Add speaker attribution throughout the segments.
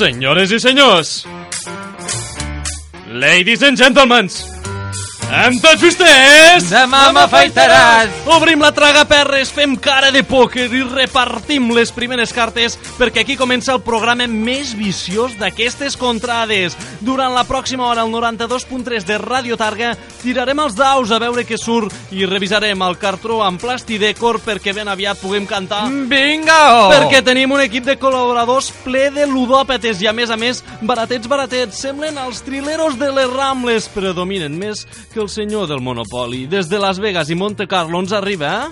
Speaker 1: Senyores i senyors, ladies and gentlemen, amb tots vostès...
Speaker 2: Demà m'afaitaràs!
Speaker 1: Obrim la traga perres, fem cara de pòquer i repartim les primeres cartes perquè aquí comença el programa més viciós d'aquestes contrades. Durant la pròxima hora, al 92.3 de Radio Targa, tirarem els daus a veure què surt i revisarem el cartró amb plastidècor perquè ben aviat puguem cantar
Speaker 2: Vinga!
Speaker 1: perquè tenim un equip de col·laboradors ple de ludòpates i, a més a més, baratets, baratets. Semblen els trileros de les Rambles, però dominen més que el senyor del Monopoli. Des de Las Vegas i Monte Carlo ens arriba...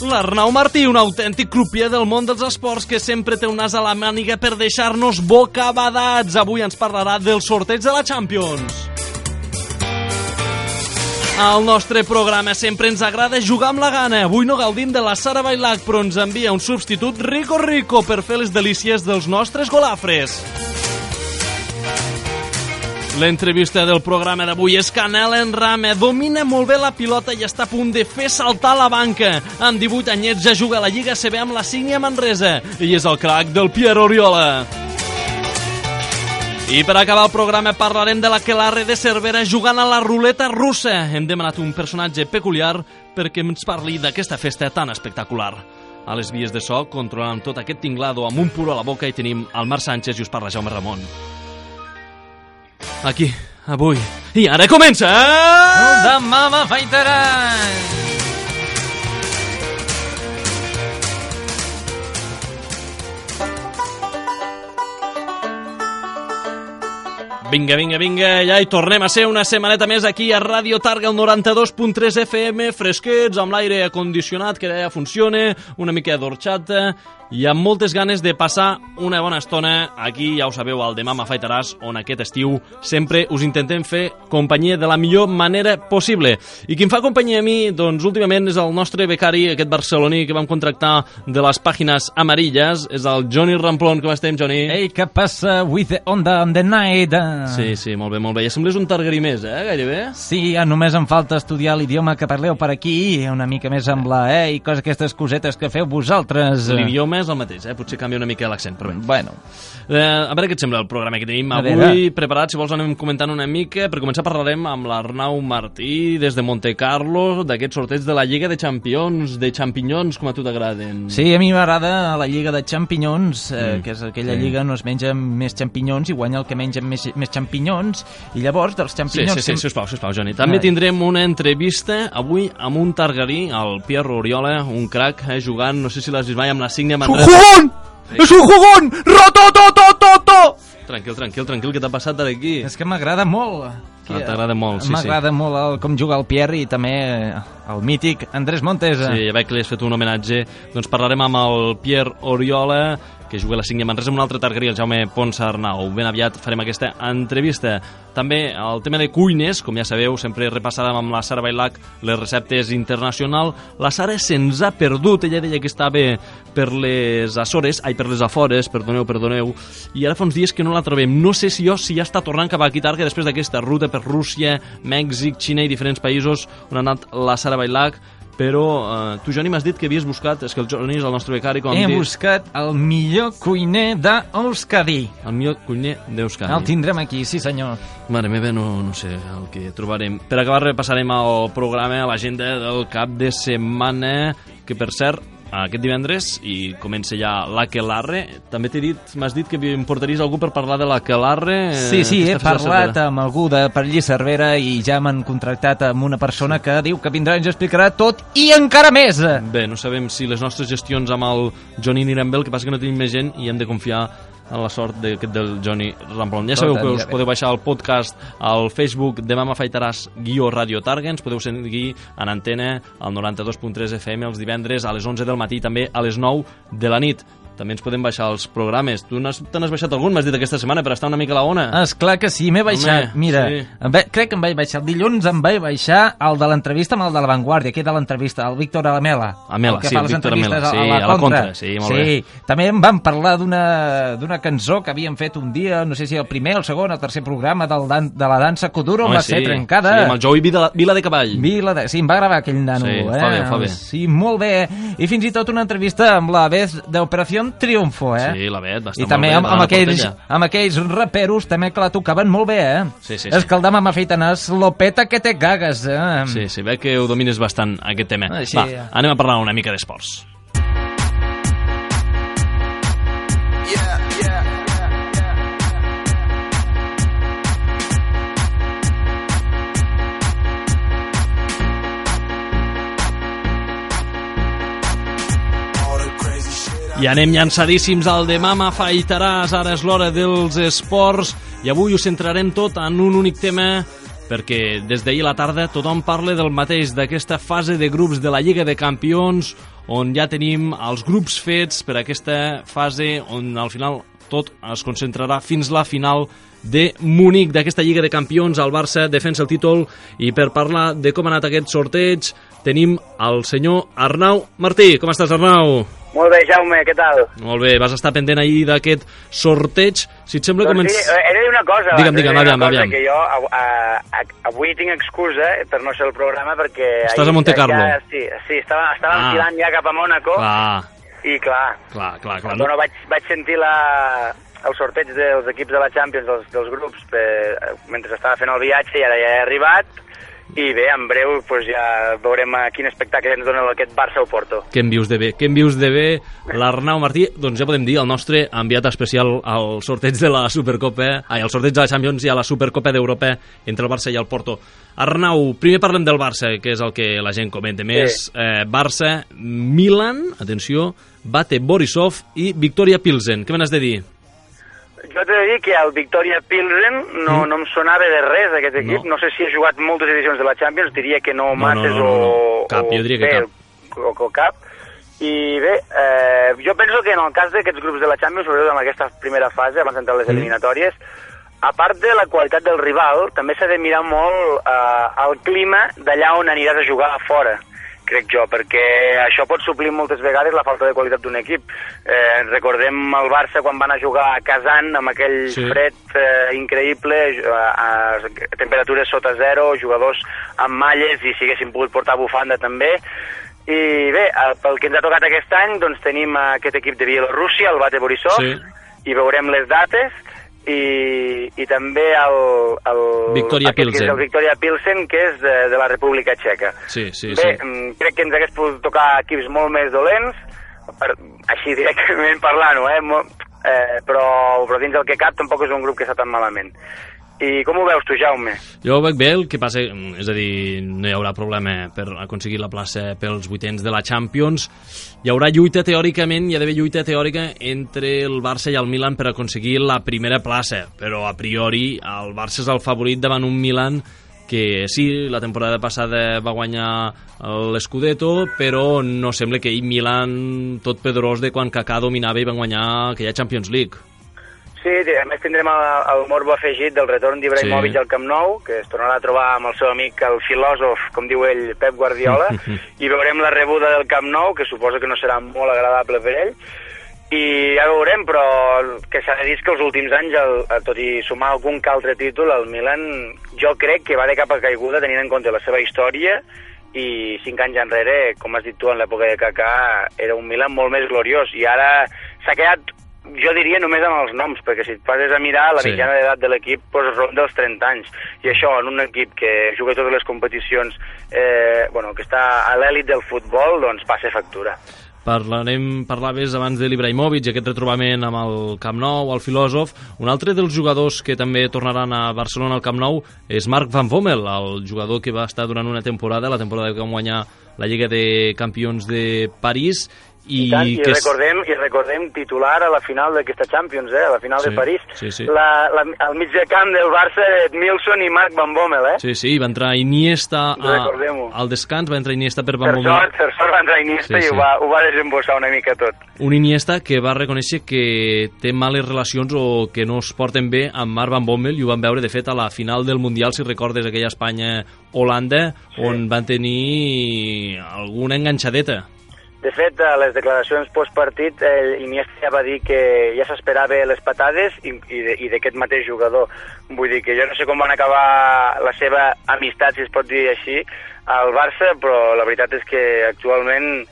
Speaker 1: L'Arnau Martí, un autèntic crupier del món dels esports que sempre té un nas a la màniga per deixar-nos bocabadats. Avui ens parlarà del sorteig de la Champions. Al nostre programa sempre ens agrada jugar amb la gana. Avui no gaudim de la Sara Bailac, però ens envia un substitut rico rico per fer les delícies dels nostres golafres. L'entrevista del programa d'avui és Canel Enrame. Domina molt bé la pilota i està a punt de fer saltar la banca. Amb 18 anyets ja juga a la Lliga CB amb la Sígnia Manresa. I és el crac del Pierre Oriola. I per acabar el programa parlarem de la Quelarre de Cervera jugant a la ruleta russa. Hem demanat un personatge peculiar perquè ens parli d'aquesta festa tan espectacular. A les vies de so, controlant tot aquest tinglado amb un puro a la boca, hi tenim el Marc Sánchez i us parla Jaume Ramon. Aquí, avui. I ara comença!
Speaker 2: Demà m'afaitaràs!
Speaker 1: Vinga, vinga, vinga, ja hi tornem a ser una setmaneta més aquí a Ràdio Targa, el 92.3 FM, fresquets, amb l'aire acondicionat que ja funciona, una mica d'orxata i amb moltes ganes de passar una bona estona aquí, ja ho sabeu, al Demà m'afaitaràs, on aquest estiu sempre us intentem fer companyia de la millor manera possible. I qui em fa companyia a mi, doncs últimament és el nostre becari, aquest barceloní que vam contractar de les pàgines amarilles, és el Johnny Ramplon. Com estem, Johnny?
Speaker 2: Ei, què passa with the onda on the night?
Speaker 1: Sí, sí, molt bé, molt bé. Ja sembles un targarí més, eh, gairebé?
Speaker 2: Sí, ja només em falta estudiar l'idioma que parleu per aquí, una mica més amb la E i coses aquestes cosetes que feu vosaltres.
Speaker 1: L'idioma és el mateix, eh? Potser canvia una mica l'accent, però bé.
Speaker 2: Bueno,
Speaker 1: Eh, a veure què et sembla el programa que tenim avui
Speaker 2: veure.
Speaker 1: preparat, si vols anem comentant una mica. Per començar parlarem amb l'Arnau Martí des de Monte Carlo, d'aquest sorteig de la Lliga de Champions, de champinyons, com a tu t'agraden.
Speaker 2: sí, a mi m'agrada la Lliga de Champinyons, eh,
Speaker 1: Mm,
Speaker 2: que és aquella
Speaker 1: sí.
Speaker 2: lliga on es menja més champinyons i guanya el que menja més, més champinyons, i llavors dels
Speaker 1: Sí,
Speaker 2: champinyons...
Speaker 1: sí, sí, sisplau, sisplau, Johnny. També
Speaker 2: Ai.
Speaker 1: tindrem una entrevista avui amb un targarí, el Pierre Oriola, un crac, eh, jugant, no sé si l'has vist mai, amb la Sígnia Manresa.
Speaker 2: jugón! ¡Es un jugón! ¡Rotototototo!
Speaker 1: Tranquil, tranquil, tranquil, què t'ha passat d'aquí?
Speaker 2: És que m'agrada molt.
Speaker 1: Ah, t'agrada molt, sí, sí.
Speaker 2: M'agrada molt el, com juga el Pierre i també el mític Andrés Montes.
Speaker 1: Sí, ja veig que li has fet un homenatge. Doncs parlarem amb el Pierre Oriola, que juga a la Sígnia Manresa, amb un altre targarí, el Jaume Ponsa Arnau. Ben aviat farem aquesta entrevista. També el tema de cuines, com ja sabeu, sempre repassàvem amb la Sara Bailac les receptes internacional. La Sara se'ns ha perdut, ella deia que estava per les Açores, ai, per les Afores, perdoneu, perdoneu, i ara fa uns dies que no la trobem. No sé si jo si ja està tornant cap aquí Targa després d'aquesta ruta per Rússia, Mèxic, Xina i diferents països on ha anat la Sara Bailac, però eh, tu, Johnny, m'has dit que havies buscat, és que el Johnny és el nostre becari, com
Speaker 2: He
Speaker 1: dit,
Speaker 2: buscat el millor cuiner d'Euskadi.
Speaker 1: el millor cuiner d'Euskadi.
Speaker 2: El tindrem aquí, sí senyor.
Speaker 1: Mare meva, no, no sé el que trobarem. Per acabar, repassarem el programa, l'agenda del cap de setmana, que per cert, aquest divendres i comença ja l'Aquelarre. També t'he dit, m'has dit que em portaries algú per parlar de l'Aquelarre. eh,
Speaker 2: Sí, sí, he parlat amb algú de per allí Cervera i ja m'han contractat amb una persona que diu que vindrà i ens explicarà tot i encara més.
Speaker 1: Bé, no sabem si les nostres gestions amb el Johnny aniran bé, el que passa que no tenim més gent i hem de confiar en la sort d'aquest del Johnny Ramplon. Ja
Speaker 2: Tot
Speaker 1: sabeu que us podeu baixar el podcast al Facebook Demà m'afaitaràs guió Radio Targa, ens podeu seguir en antena al 92.3 FM els divendres a les 11 del matí també a les 9 de la nit. També ens podem baixar els programes. Tu n'has- te n'has baixat algun, m'has dit aquesta setmana, per estar una mica a la ona.
Speaker 2: És clar que sí, m'he baixat.
Speaker 1: Home,
Speaker 2: Mira,
Speaker 1: sí.
Speaker 2: va, crec que em vaig baixar. El dilluns em vaig baixar el de l'entrevista amb el de La Vanguardia, aquí de l'entrevista, el Víctor.
Speaker 1: Amela,
Speaker 2: el que
Speaker 1: sí, el Víctor Amela, sí,
Speaker 2: a, la, contra.
Speaker 1: sí, molt
Speaker 2: sí.
Speaker 1: bé.
Speaker 2: També em van parlar d'una cançó que havíem fet un dia, no sé si el primer, el segon, el tercer programa del dan de la dansa Kuduro,
Speaker 1: Home,
Speaker 2: va ser trencada.
Speaker 1: Sí, amb el Joey Vila, Vila de Cavall.
Speaker 2: Vila de... Sí, em va gravar aquell nano,
Speaker 1: Sí,
Speaker 2: eh?
Speaker 1: fa bé, fa bé.
Speaker 2: Sí, molt bé.
Speaker 3: i fins i tot una entrevista amb la Beth d'Operació Triunfo, eh?
Speaker 1: Sí, la Bet, va estar
Speaker 3: I també amb, amb, aquells, amb aquells raperos també que la tocaven molt bé, eh?
Speaker 1: Sí, sí, sí.
Speaker 3: Escaldam amb afeitanes, lopeta que te cagues, eh?
Speaker 1: Sí, sí, veig que ho domines bastant, aquest tema.
Speaker 3: Ah, sí.
Speaker 1: Va, anem a parlar una mica d'esports.
Speaker 4: I
Speaker 1: anem llançadíssims al demà m'afaitaràs, ara és l'hora dels esports i avui ho centrarem tot en un únic tema perquè des d'ahir a la tarda tothom parla del mateix, d'aquesta fase de grups de la Lliga de Campions on ja tenim els grups fets per aquesta fase on al final tot es concentrarà fins la final de Múnich, d'aquesta Lliga de Campions. El Barça defensa el títol i per parlar de com ha anat aquest sorteig tenim el senyor Arnau Martí. Com estàs, Arnau?
Speaker 5: Molt bé, Jaume, què tal?
Speaker 1: Molt bé, vas estar pendent ahir d'aquest sorteig. Si et sembla,
Speaker 5: Doncs
Speaker 1: començ...
Speaker 5: sí, eh, he de dir una cosa.
Speaker 1: Digue'm, digue'm, aviam, aviam.
Speaker 5: Que jo a, a, a, avui tinc excusa eh, per no ser el programa perquè...
Speaker 1: Estàs a Monte Carlo.
Speaker 5: Ja, sí, sí, estava, estava
Speaker 1: Ah.
Speaker 5: enfilant ja cap a Mónaco
Speaker 1: Clar,
Speaker 5: i clar,
Speaker 1: clar, clar. clar no?
Speaker 5: bueno, vaig, vaig sentir la, el sorteig dels equips de la Champions, dels, dels grups, per, mentre estava fent el viatge i ara ja he arribat i bé, en breu pues, ja veurem a quin espectacle ens dona aquest Barça-Oporto.
Speaker 1: Què em dius de bé? Què em dius de bé? L'Arnau Martí, doncs ja podem dir, el nostre enviat especial al sorteig de la Supercopa, ai, al sorteig de la Champions i a la Supercopa d'Europa entre el Barça i el Porto. Arnau, primer parlem del Barça, que és el que la gent comenta més.
Speaker 5: Sí.
Speaker 1: Eh, Barça, Milan, atenció, Bate Borisov i Victoria Pilsen. Què me n'has de dir?
Speaker 5: Jo t'he de dir que el Victoria Pilsen no,
Speaker 1: Mm.
Speaker 5: no em sonava de res, aquest equip.
Speaker 1: No.
Speaker 5: No. sé si ha jugat moltes edicions de la Champions, diria que no,
Speaker 1: No,
Speaker 5: masses
Speaker 1: no, no, no, no.
Speaker 5: o...
Speaker 1: Cap, jo diria que
Speaker 5: bé,
Speaker 1: cap.
Speaker 5: O, o cap. I bé, eh, jo penso que en el cas d'aquests grups de la Champions, sobretot en aquesta primera fase, abans d'entrar a les
Speaker 1: Mm.
Speaker 5: eliminatòries, a part de la qualitat del rival, també s'ha de mirar molt eh, el clima d'allà on aniràs a jugar a fora crec jo, perquè això pot suplir moltes vegades la falta de qualitat d'un equip. Eh, recordem el Barça quan van a jugar a Kazan amb aquell
Speaker 1: Sí.
Speaker 5: fred eh, increïble, eh, a, a temperatures sota zero, jugadors amb malles i si haguessin pogut portar bufanda també. I bé, pel que ens ha tocat aquest any, doncs tenim aquest equip de Bielorússia, el Bate Borisov,
Speaker 1: Sí.
Speaker 5: i veurem les dates, i, i també el, el,
Speaker 1: Victoria
Speaker 5: aquest que
Speaker 1: Pilsen.
Speaker 5: el Victoria Pilsen, que és de, de la República Txeca.
Speaker 1: Sí, sí,
Speaker 5: Bé,
Speaker 1: sí.
Speaker 5: mm, crec que ens hagués pogut tocar equips molt més dolents, per, així directament parlant-ho, eh? Eh, però, però dins el que cap tampoc és un grup que està tan malament. I com ho veus tu, Jaume?
Speaker 1: Jo ho veig bé, el que passa, mm, és a dir, no hi haurà problema per aconseguir la plaça pels vuitens de la Champions. Hi haurà lluita teòricament, hi ha d'haver lluita teòrica entre el Barça i el Milan per aconseguir la primera plaça, però a priori el Barça és el favorit davant un Milan que sí, la temporada passada va guanyar l'Scudetto, però no sembla que ell Milan tot pedrós de quan Kaká dominava i van guanyar aquella Champions League.
Speaker 5: Sí, a més tindrem el, el morbo afegit del retorn d'Ibrahimovic
Speaker 1: Sí.
Speaker 5: al Camp Nou, que es tornarà a trobar amb el seu amic, el filòsof, com diu ell, Pep Guardiola, i veurem la rebuda del Camp Nou, que suposo que no serà molt agradable per ell, i ja veurem, però que s'ha de dir que els últims anys, el- tot i sumar algun que altre títol, el Milan jo crec que va de cap a caiguda tenint en compte la seva història i cinc anys enrere, com has dit tu, en l'època de Kaká, era un Milan molt més gloriós i ara s'ha quedat jo diria només amb els noms, perquè si et passes a mirar la
Speaker 1: Sí.
Speaker 5: mitjana d'edat de l'equip pues, ronda els 30 anys, i això en un equip que juga totes les competicions eh, bueno, que està a l'èlit del futbol, doncs passa factura.
Speaker 1: Parlarem, parlaves abans de l'Ibrahimovic aquest retrobament amb el Camp Nou, el filòsof. Un altre dels jugadors que també tornaran a Barcelona al Camp Nou és Marc Van Bommel, el jugador que va estar durant una temporada, la temporada que va guanyar la Lliga de Campions de París, i,
Speaker 5: I, tant, i,
Speaker 1: que és-
Speaker 5: recordem, I recordem titular a la final d'aquesta Champions, eh, a la final
Speaker 1: Sí,
Speaker 5: de París.
Speaker 1: sí, sí.
Speaker 5: La, la, al mig de camp del Barça, Edmilson i Marc Van Bommel, eh?
Speaker 1: Sí, sí, va entrar Iniesta a, al descans, va entrar Iniesta per Van
Speaker 5: Per
Speaker 1: Bommel.
Speaker 5: sort, per sort va entrar Iniesta
Speaker 1: Sí,
Speaker 5: i
Speaker 1: sí.
Speaker 5: ho va, ho va desembossar una mica tot.
Speaker 1: Un Iniesta que va reconèixer que té males relacions o que no es porten bé amb Marc Van Bommel i ho van veure, de fet, a la final del Mundial, si recordes, aquella Espanya-Holanda, sí. on van tenir alguna enganxadeta.
Speaker 5: De fet, a les declaracions postpartit, eh, Iniesta ja va dir que ja s'esperava les patades i, i d'aquest mateix jugador. Vull dir que jo no sé com van acabar la seva amistat, si es pot dir així, al Barça, però la veritat és que actualment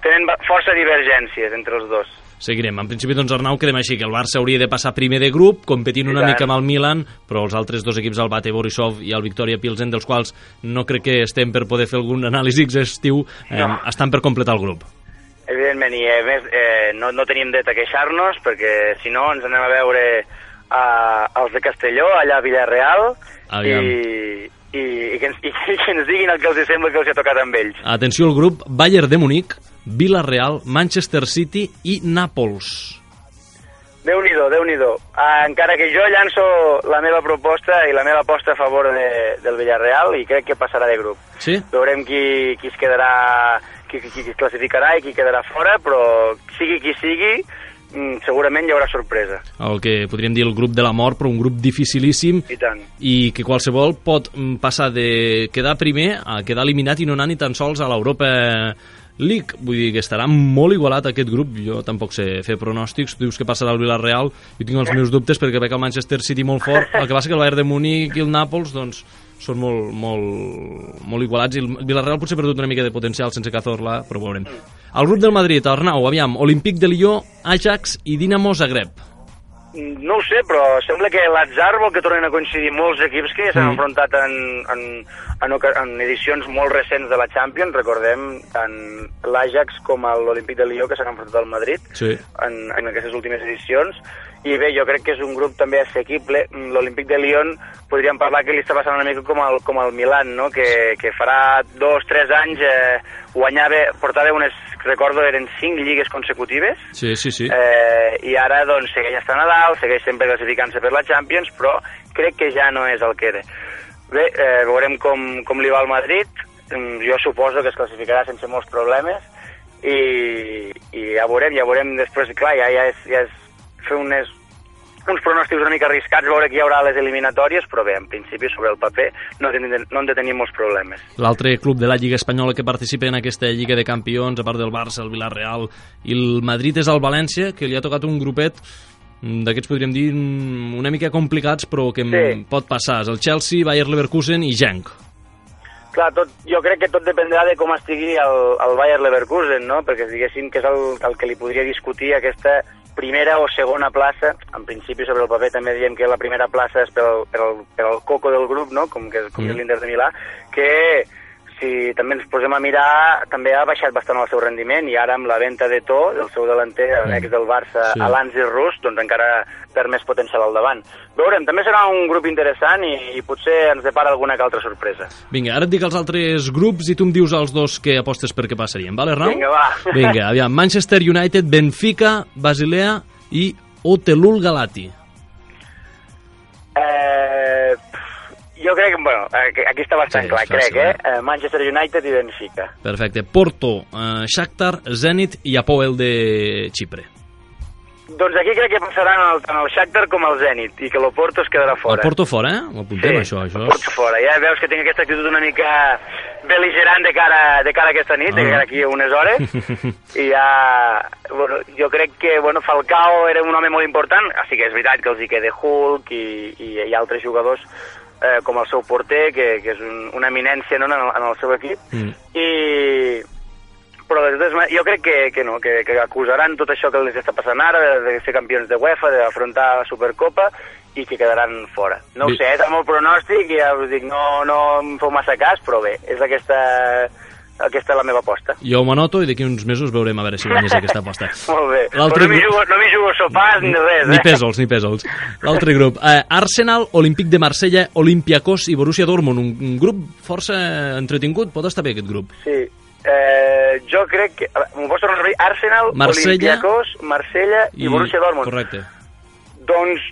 Speaker 5: tenen força divergències entre els dos.
Speaker 1: Seguirem. En principi, doncs, Arnau, quedem així, que el Barça hauria de passar primer de grup, competint una mica amb el Milan, però els altres dos equips, el Bate Borisov i el Victoria Pilsen, dels quals no crec que estem per poder fer algun anàlisi exhaustiu, eh,
Speaker 5: No.
Speaker 1: estan per completar el grup.
Speaker 5: Evidentment, i a més eh, no, no tenim dret a queixar-nos, perquè si no ens anem a veure a, els de Castelló, allà a Villarreal,
Speaker 1: Aviam.
Speaker 5: i, i, i, que ens, i que ens diguin el que els sembla que els ha tocat amb ells.
Speaker 1: Atenció al grup, Bayern de Munic, Villarreal, Manchester City i Nàpols.
Speaker 5: Déu-n'hi-do, déu nhi déu Encara que jo llanço la meva proposta i la meva aposta a favor de, del Villarreal i crec que passarà de grup.
Speaker 1: Sí?
Speaker 5: Veurem qui, qui es quedarà, qui, qui, qui es classificarà i qui quedarà fora, però sigui qui sigui, mm, segurament hi haurà sorpresa.
Speaker 1: El que podríem dir el grup de la mort, però un grup dificilíssim
Speaker 5: I tant.
Speaker 1: i que qualsevol pot mm, passar de quedar primer a quedar eliminat i no anar ni tan sols a l'Europa League. Vull dir que estarà molt igualat aquest grup. Jo tampoc sé fer pronòstics. Tu dius que passarà el Villarreal. Jo tinc els meus dubtes perquè veig el Manchester City molt fort. El que passa que el Bayern de Múnich i el Nàpols doncs, són molt, molt, molt igualats i el Villarreal potser ha perdut una mica de potencial sense Cazorla, però veurem. El grup del Madrid, Arnau, aviam, Olímpic de Lió, Ajax i Dinamo Zagreb.
Speaker 5: No ho sé, però sembla que l'atzar vol que tornin a coincidir molts equips que ja s'han
Speaker 1: Mm.
Speaker 5: enfrontat en, en, en, en edicions molt recents de la Champions. Recordem tant l'Ajax com l'Olímpic de Lió que s'han enfrontat al Madrid
Speaker 1: Sí.
Speaker 5: en, en aquestes últimes edicions. I bé, jo crec que és un grup també assequible. L'Olímpic de Lyon podríem parlar que li està passant una mica com el, com el Milan, no? que, que farà dos, tres anys eh, guanyava, portava unes, recordo, eren cinc lligues consecutives,
Speaker 1: Sí, sí, sí.
Speaker 5: Eh, I ara doncs, segueix estant a dalt, segueix sempre classificant-se per la Champions, però crec que ja no és el que era. Bé, eh, veurem com, com li va al Madrid. Mm, Jo suposo que es classificarà sense molts problemes i, i ja veurem, ja veurem després, clar, ja, ja, és, ja és fer unes, uns pronòstics una mica arriscats, veure qui hi haurà a les eliminatòries, però bé, en principi, sobre el paper, no, de- no hem de tenir molts problemes.
Speaker 1: L'altre club de la Lliga Espanyola que participa en aquesta Lliga de Campions, a part del Barça, el Villarreal i el Madrid és el València, que li ha tocat un grupet mm, d'aquests podríem dir mm, una mica complicats però que
Speaker 5: sí.
Speaker 1: pot passar. És el Chelsea, Bayer Leverkusen i Genk.
Speaker 5: Clar, tot, jo crec que tot dependrà de com estigui el, el Bayer Leverkusen, no? Perquè diguéssim que és el, el que li podria discutir aquesta primera o segona plaça. En principi, sobre el paper també diem que la primera plaça és pel, pel, pel coco del grup, no? Com, que, com
Speaker 1: Mm.
Speaker 5: és l'Inter de Milà, que si també ens posem a mirar, també ha baixat bastant el seu rendiment i ara amb la venda de To, del seu delanter,
Speaker 1: Mm.
Speaker 5: ex del Barça,
Speaker 1: Sí.
Speaker 5: a l'Anzi Rus, doncs encara perd més potencial al davant. Veurem, també serà un grup interessant i, i potser ens depara alguna que altra sorpresa.
Speaker 1: Vinga, ara et dic els altres grups i tu em dius els dos que apostes per què passarien, vale, Arnau?
Speaker 5: Vinga, va.
Speaker 1: Vinga, aviam, Manchester United, Benfica, Basilea i Otelul Galati.
Speaker 5: Eh, jo crec que, bueno, aquí aquí està bastant
Speaker 1: Sí,
Speaker 5: clar, crec,
Speaker 1: fàcil,
Speaker 5: eh?
Speaker 1: eh?
Speaker 5: eh? Manchester United i Benfica.
Speaker 1: Perfecte. Porto, eh, Shakhtar, Zenit i Apoel de Xipre.
Speaker 5: Doncs aquí crec que passaran el, tant el Shakhtar com el Zenit, i que l'Oporto es quedarà fora.
Speaker 1: El Porto fora, eh? Ho apuntem, això. això
Speaker 5: el Porto fora. Ja veus que tinc aquesta actitud una mica beligerant de cara, de cara a aquesta nit,
Speaker 1: Ah.
Speaker 5: de cara aquí a unes hores, i ja... Bueno, jo crec que bueno, Falcao era un home molt important, així que és veritat que els hi queda Hulk i, i, i altres jugadors eh, com el seu porter, que, que és un, una eminència no, en, el, en el seu equip,
Speaker 1: Mm.
Speaker 5: i però de totes maneres, jo crec que, que no, que, que acusaran tot això que els està passant ara, de, de ser campions de UEFA, d'afrontar la Supercopa, i que quedaran fora. No ho sé, és el meu pronòstic, i ja us dic, no, no em feu massa cas, però bé, és aquesta, aquesta la meva aposta.
Speaker 1: Jo ho anoto i d'aquí uns mesos veurem a veure si guanyes aquesta aposta.
Speaker 5: Molt bé. Però no m'hi jugo, no jugo sopars ni res,
Speaker 1: Ni
Speaker 5: eh?
Speaker 1: pèsols, ni pèsols. L'altre grup. Eh, Arsenal, Olímpic de Marsella, Olympiacos i Borussia Dortmund. Un, un grup força entretingut. Pot estar bé aquest grup.
Speaker 5: Sí. Eh, jo crec que... M'ho pots tornar a? Arsenal,
Speaker 1: Marsella
Speaker 5: Olympiacos, Marsella i, Borussia Dortmund.
Speaker 1: Correcte.
Speaker 5: Doncs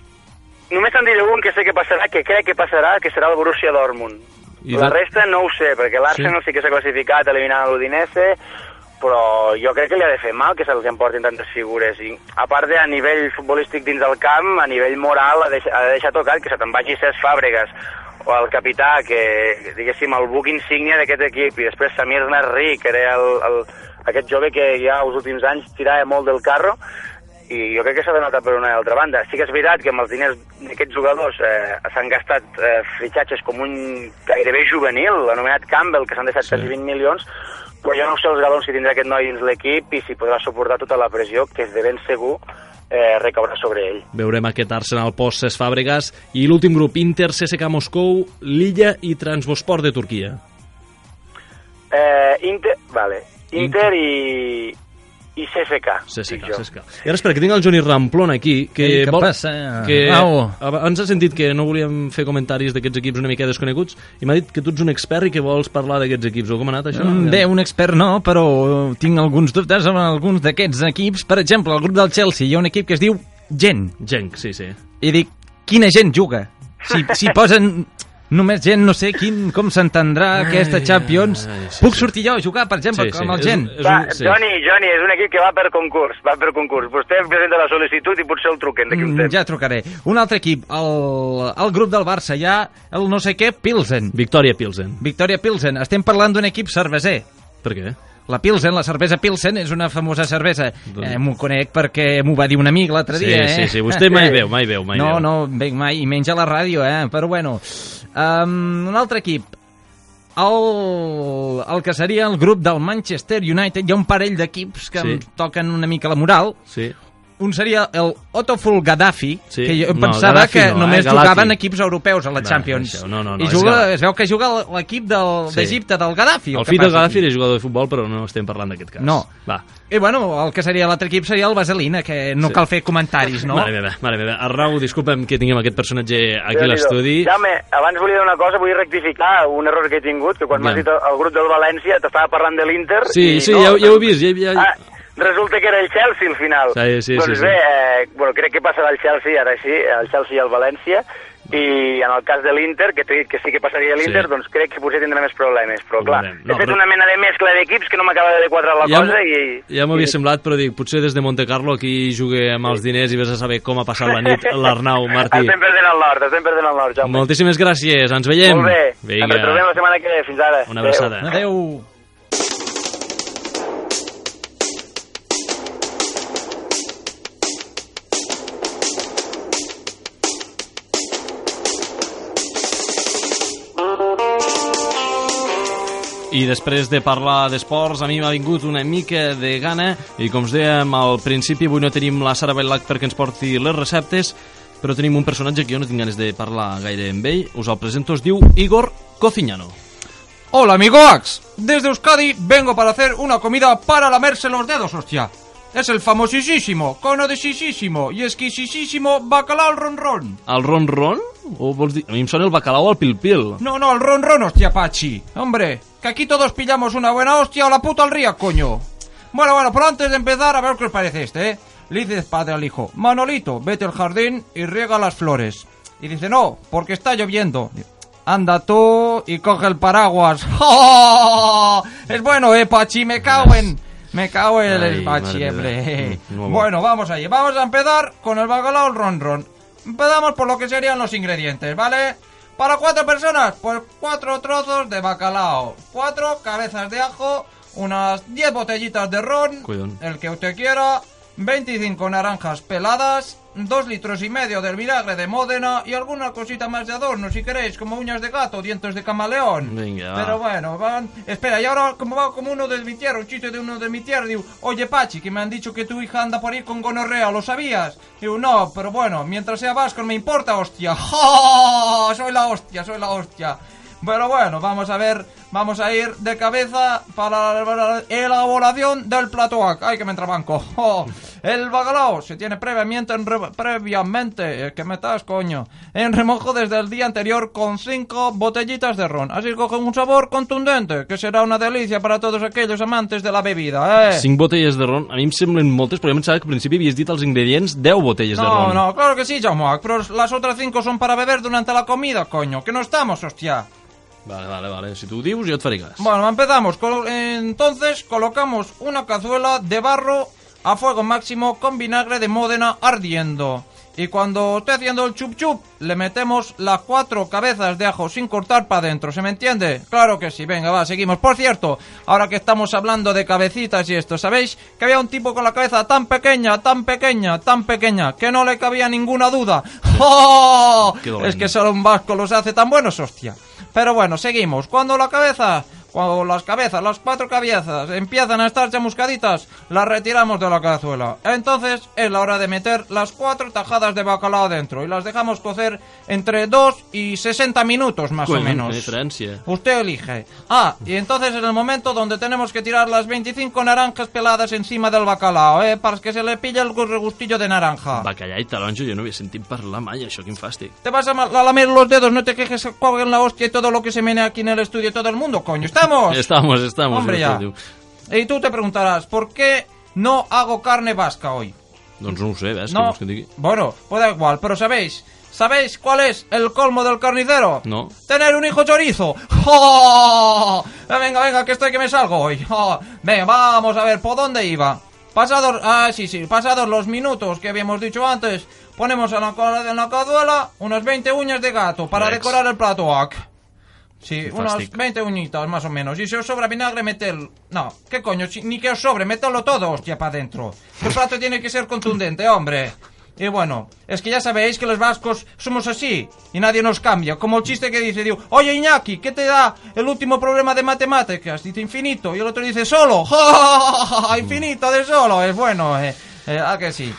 Speaker 5: només te'n diré un que sé que passarà, que crec que passarà, que serà el Borussia Dortmund.
Speaker 1: I
Speaker 5: la resta no ho sé, perquè l'Arsenal sí. sí que s'ha classificat eliminant l'Udinese, però jo crec que li ha de fer mal que se'ls emportin tantes figures. I, a part de a nivell futbolístic dins del camp, a nivell moral ha de, ha de deixar tocat que se te'n vagi Cesc Fàbregas o el capità, que diguéssim el buc insígnia d'aquest equip, i després Samir Nasri, que era el, el, aquest jove que ja els últims anys tirava molt del carro, i jo crec que s'ha notar per una altra banda. Sí que és veritat que amb els diners d'aquests jugadors eh, s'han gastat eh, fitxatges com un gairebé juvenil, anomenat Campbell, que s'han deixat
Speaker 1: Sí.
Speaker 5: quasi 20 milions, però jo no sé els galons que tindrà aquest noi dins l'equip i si podrà suportar tota la pressió que és de ben segur eh, recaurà sobre ell.
Speaker 1: Veurem aquest Arsenal post Ses Fàbregas i l'últim grup Inter, CSKA Moscou, Lilla i Transbosport de Turquia.
Speaker 5: Eh, Inter, vale. Inter i, i CSK. jo.
Speaker 1: CSKA. I ara espera, que tinc el Johnny Ramplon aquí, que...
Speaker 3: Ei, què passa?
Speaker 1: Que
Speaker 3: Au.
Speaker 1: abans ha sentit que no volíem fer comentaris d'aquests equips una mica desconeguts i m'ha dit que tu ets un expert i que vols parlar d'aquests equips. O com ha anat això?
Speaker 3: Mm, Bé, un expert no, però tinc alguns dubtes amb alguns d'aquests equips. Per exemple, al grup del Chelsea hi ha un equip que es diu Gent.
Speaker 1: Genk, sí, sí.
Speaker 3: I dic, quina gent juga? Si, si posen només gent, no sé quin, com s'entendrà aquesta Champions.
Speaker 1: ai, sí,
Speaker 3: Puc
Speaker 1: sí.
Speaker 3: sortir jo a jugar, per exemple,
Speaker 1: Sí, sí.
Speaker 3: com el
Speaker 1: És
Speaker 3: gent?
Speaker 1: un- és
Speaker 5: Va,
Speaker 1: sí.
Speaker 5: Johnny, Johnny, és un equip que va per concurs, va per concurs. Vostè presenta la sol·licitud i potser el truquen d'aquí un
Speaker 3: Mm,
Speaker 5: temps.
Speaker 3: Ja trucaré. Un altre equip, el, el grup del Barça, hi ha el no sé què Pilsen.
Speaker 1: Victòria Pilsen.
Speaker 3: Victoria Pilsen. Estem parlant d'un equip cerveser.
Speaker 1: Per què?
Speaker 3: La Pilsen, la cervesa Pilsen, és una famosa cervesa.
Speaker 1: Doncs-
Speaker 3: Eh, M'ho conec perquè m'ho va dir un amic l'altre
Speaker 1: Sí,
Speaker 3: dia, eh?
Speaker 1: sí, sí. Vostè mai veu, mai veu, mai
Speaker 3: no,
Speaker 1: veu.
Speaker 3: no, venc mai, i menys a la ràdio, eh? Però bueno, um, un altre equip. El, el que seria el grup del Manchester United, hi ha un parell d'equips que
Speaker 1: Sí.
Speaker 3: em toquen una mica la moral.
Speaker 1: Sí.
Speaker 3: Un seria el Otoful Gaddafi,
Speaker 1: Sí.
Speaker 3: que jo
Speaker 1: No,
Speaker 3: pensava
Speaker 1: Gaddafi
Speaker 3: que
Speaker 1: no, eh?
Speaker 3: només
Speaker 1: Galati.
Speaker 3: jugaven equips europeus a la Champions.
Speaker 1: això, no, no, no,
Speaker 3: I juga,
Speaker 1: Gaddafi.
Speaker 3: es veu que juga l'equip del-
Speaker 1: Sí.
Speaker 3: d'Egipte, del Gaddafi.
Speaker 1: El
Speaker 3: que
Speaker 1: fill de
Speaker 3: passa
Speaker 1: Gaddafi
Speaker 3: aquí.
Speaker 1: era jugador de futbol, però no estem parlant d'aquest cas.
Speaker 3: No.
Speaker 1: Va.
Speaker 3: I bueno, el que seria l'altre equip seria el Vaselina, que no
Speaker 1: Sí.
Speaker 3: cal fer comentaris, no?
Speaker 1: Mare meva, mare meva. Arnau, disculpa'm que tinguem aquest personatge aquí a l'estudi.
Speaker 5: Jaume, abans volia dir una cosa, vull rectificar un error que he tingut, que quan
Speaker 1: Ja.
Speaker 5: m'has dit el, el grup del València t'estava parlant de l'Inter...
Speaker 1: Sí,
Speaker 5: i
Speaker 1: sí,
Speaker 5: no,
Speaker 1: ja, ja ho he vist. Ja, ja...
Speaker 5: Ah, resulta que era el Chelsea al final.
Speaker 1: Sí, sí,
Speaker 5: doncs
Speaker 1: sí, sí.
Speaker 5: bé, eh, bueno, crec que passarà el Chelsea, ara sí, el Chelsea i el València, i en el cas de l'Inter, que t'he dit que sí que passaria l'Inter,
Speaker 1: Sí.
Speaker 5: doncs crec que potser tindrà més problemes. Però clar,
Speaker 1: veurem.
Speaker 5: he
Speaker 1: No,
Speaker 5: fet
Speaker 1: però-
Speaker 5: una mena de mescla d'equips que no m'acaba de quadrar la
Speaker 1: Ja
Speaker 5: cosa i...
Speaker 1: Ja m'havia
Speaker 5: i-
Speaker 1: semblat, però dic, potser des de Monte Carlo aquí jugue amb els diners i vés a saber com ha passat la nit l'Arnau Martí.
Speaker 5: Estem perdent el nord, estem perdent el nord, Jaume.
Speaker 1: Moltíssimes gràcies, ens veiem.
Speaker 5: Molt bé,
Speaker 1: Vinga,
Speaker 5: ens retrobem la setmana que ve, fins ara.
Speaker 1: una
Speaker 5: Adéu.
Speaker 1: abraçada.
Speaker 3: Adéu.
Speaker 1: I després de parlar d'esports, a mi m'ha vingut una mica de gana i com us dèiem al principi, avui no tenim la Sara Bailac perquè ens porti les receptes, però tenim un personatge que jo no tinc ganes de parlar gaire amb ell. Us el presento, es diu Igor Cociñano.
Speaker 3: Hola, amigoax. Desde Euskadi vengo para hacer una comida para lamerse los dedos, hostia. Es el famosísimo, conodisísimo y exquisísimo bacalao al ronron.
Speaker 1: El ron ron? O vols dir... A mi em sona el bacalao al pil-pil.
Speaker 3: No, no, el ronron, hostia, Pachi. Hombre, que aquí todos pillamos una buena hostia o la puta al río, coño. Bueno, bueno, pero antes de empezar, a ver qué os parece este, ¿eh? Le dice padre al hijo, Manolito, vete al jardín y riega las flores. Y dice, no, porque está lloviendo. Anda tú y coge el paraguas. ¡Oh! Es bueno, eh, Pachi, me cago en... Me cago en
Speaker 1: Ay,
Speaker 3: el.
Speaker 1: Mm.
Speaker 3: Bueno, vamos allí. Vamos a empezar con el bacalao al ron ron. Empezamos por lo que serían los ingredientes, ¿vale? Para cuatro personas, pues cuatro trozos de bacalao, cuatro cabezas de ajo, unas 10 botellitas de ron,
Speaker 1: Cuidón.
Speaker 3: el que usted quiera, 25 naranjas peladas, 2 litros y medio del vinagre de Módena y alguna cosita más de adorno, si queréis, como uñas de gato, dientes de camaleón.
Speaker 1: Venga.
Speaker 3: Pero bueno, van... Espera, y ahora como va como uno de mi tierra, un chiste de uno de mi tierra, digo, oye Pachi, que me han dicho que tu hija anda por ahí con gonorrea, ¿lo sabías? Digo, no, pero bueno, mientras sea vasco no me importa, hostia. ¡Ja! Soy la hostia, soy la hostia. Pero bueno, vamos a ver, vamos a ir de cabeza para la elaboración del platoac. Ay, que me entrabanco. ¡Oh! El bacalao se tiene previamente, en re- previamente, que me estás, coño, en remojo desde el día anterior con cinco botellitas de ron. Así coge un sabor contundente, que será una delicia para todos aquellos amantes de la bebida, ¿eh?
Speaker 1: Cinc botelles de ron, a mi em semblen moltes, però jo em pensava que al principi havies dit els ingredients 10 botelles de
Speaker 3: No,
Speaker 1: ron.
Speaker 3: no, claro que sí, Jaume, pero las otras cinco son para beber durante la comida, coño, que no estamos, hostia.
Speaker 1: Vale, vale, vale. Si ho dius, jo et faré.
Speaker 3: Bueno, empezamos. Entonces colocamos una cazuela de barro a fuego máximo con vinagre de Módena ardiendo. Y cuando esté haciendo el chup chup, le metemos las cuatro cabezas de ajo sin cortar para adentro. ¿Se me entiende? Claro que sí. Venga, va, seguimos. Por cierto, ahora que estamos hablando de cabecitas y esto, ¿sabéis? Que había un tipo con la cabeza tan pequeña, tan pequeña, tan pequeña, que no le cabía ninguna duda. ¡Oh! Es que solo un vasco los hace tan buenos, hostia. Pero bueno, seguimos. Cuando la cabeza Cuando las cabezas, las cuatro cabezas, empiezan a estar chamuscaditas, las retiramos de la cazuela. Entonces es la hora de meter las cuatro tajadas de bacalao dentro y las dejamos cocer entre 2 y 60 minutos más o menos.
Speaker 1: diferencia.
Speaker 3: Usted elige. Ah, y entonces es el momento donde tenemos que tirar las 25 naranjas peladas encima del bacalao, ¿eh? Para que se le pille el regustillo de naranja.
Speaker 1: Bacallà i taronja, jo no havia sentit parlar mai, això, quin fàstic.
Speaker 3: Te vas a, lamer los dedos, no te quejes, en la hostia y todo lo que se menea aquí en el estudio todo el mundo, coño. ¿Estamos?
Speaker 1: Estamos, estamos.
Speaker 3: Hombre,
Speaker 1: estudi.
Speaker 3: Y tú te preguntarás, ¿por qué no hago carne vasca hoy?
Speaker 1: Doncs no ho sé, ves, què
Speaker 3: No,
Speaker 1: vols que digui?
Speaker 3: bueno, pues da igual, pero ¿sabéis? ¿Sabéis cuál es el colmo del carnicero?
Speaker 1: No.
Speaker 3: Tener un hijo chorizo. ¡Oh! Venga, venga, que estoy que me salgo hoy. ¡Oh! Venga, vamos a ver, ¿por dónde iba? Pasados, ah, sí, sí, pasados los minutos que habíamos dicho antes, ponemos en la, en la cazuela unas 20 uñas de gato para
Speaker 1: Rex.
Speaker 3: decorar el plato. ¡Ac! Sí,
Speaker 1: fàstic.
Speaker 3: 20 uñitas más o menos. Y si os sobra vinagre, metel... No, ¿qué coño? Si- Ni que os sobre, metedlo todo, hostia, para adentro. El plato tiene que ser contundente, hombre. Y bueno, es que ya sabéis que los vascos somos así y nadie nos cambia. Como el chiste que dice, digo, oye Iñaki, ¿qué te da el último problema de matemáticas? Dice infinito y el otro dice solo. infinito de solo, es bueno, eh. Eh, ¿A que sí?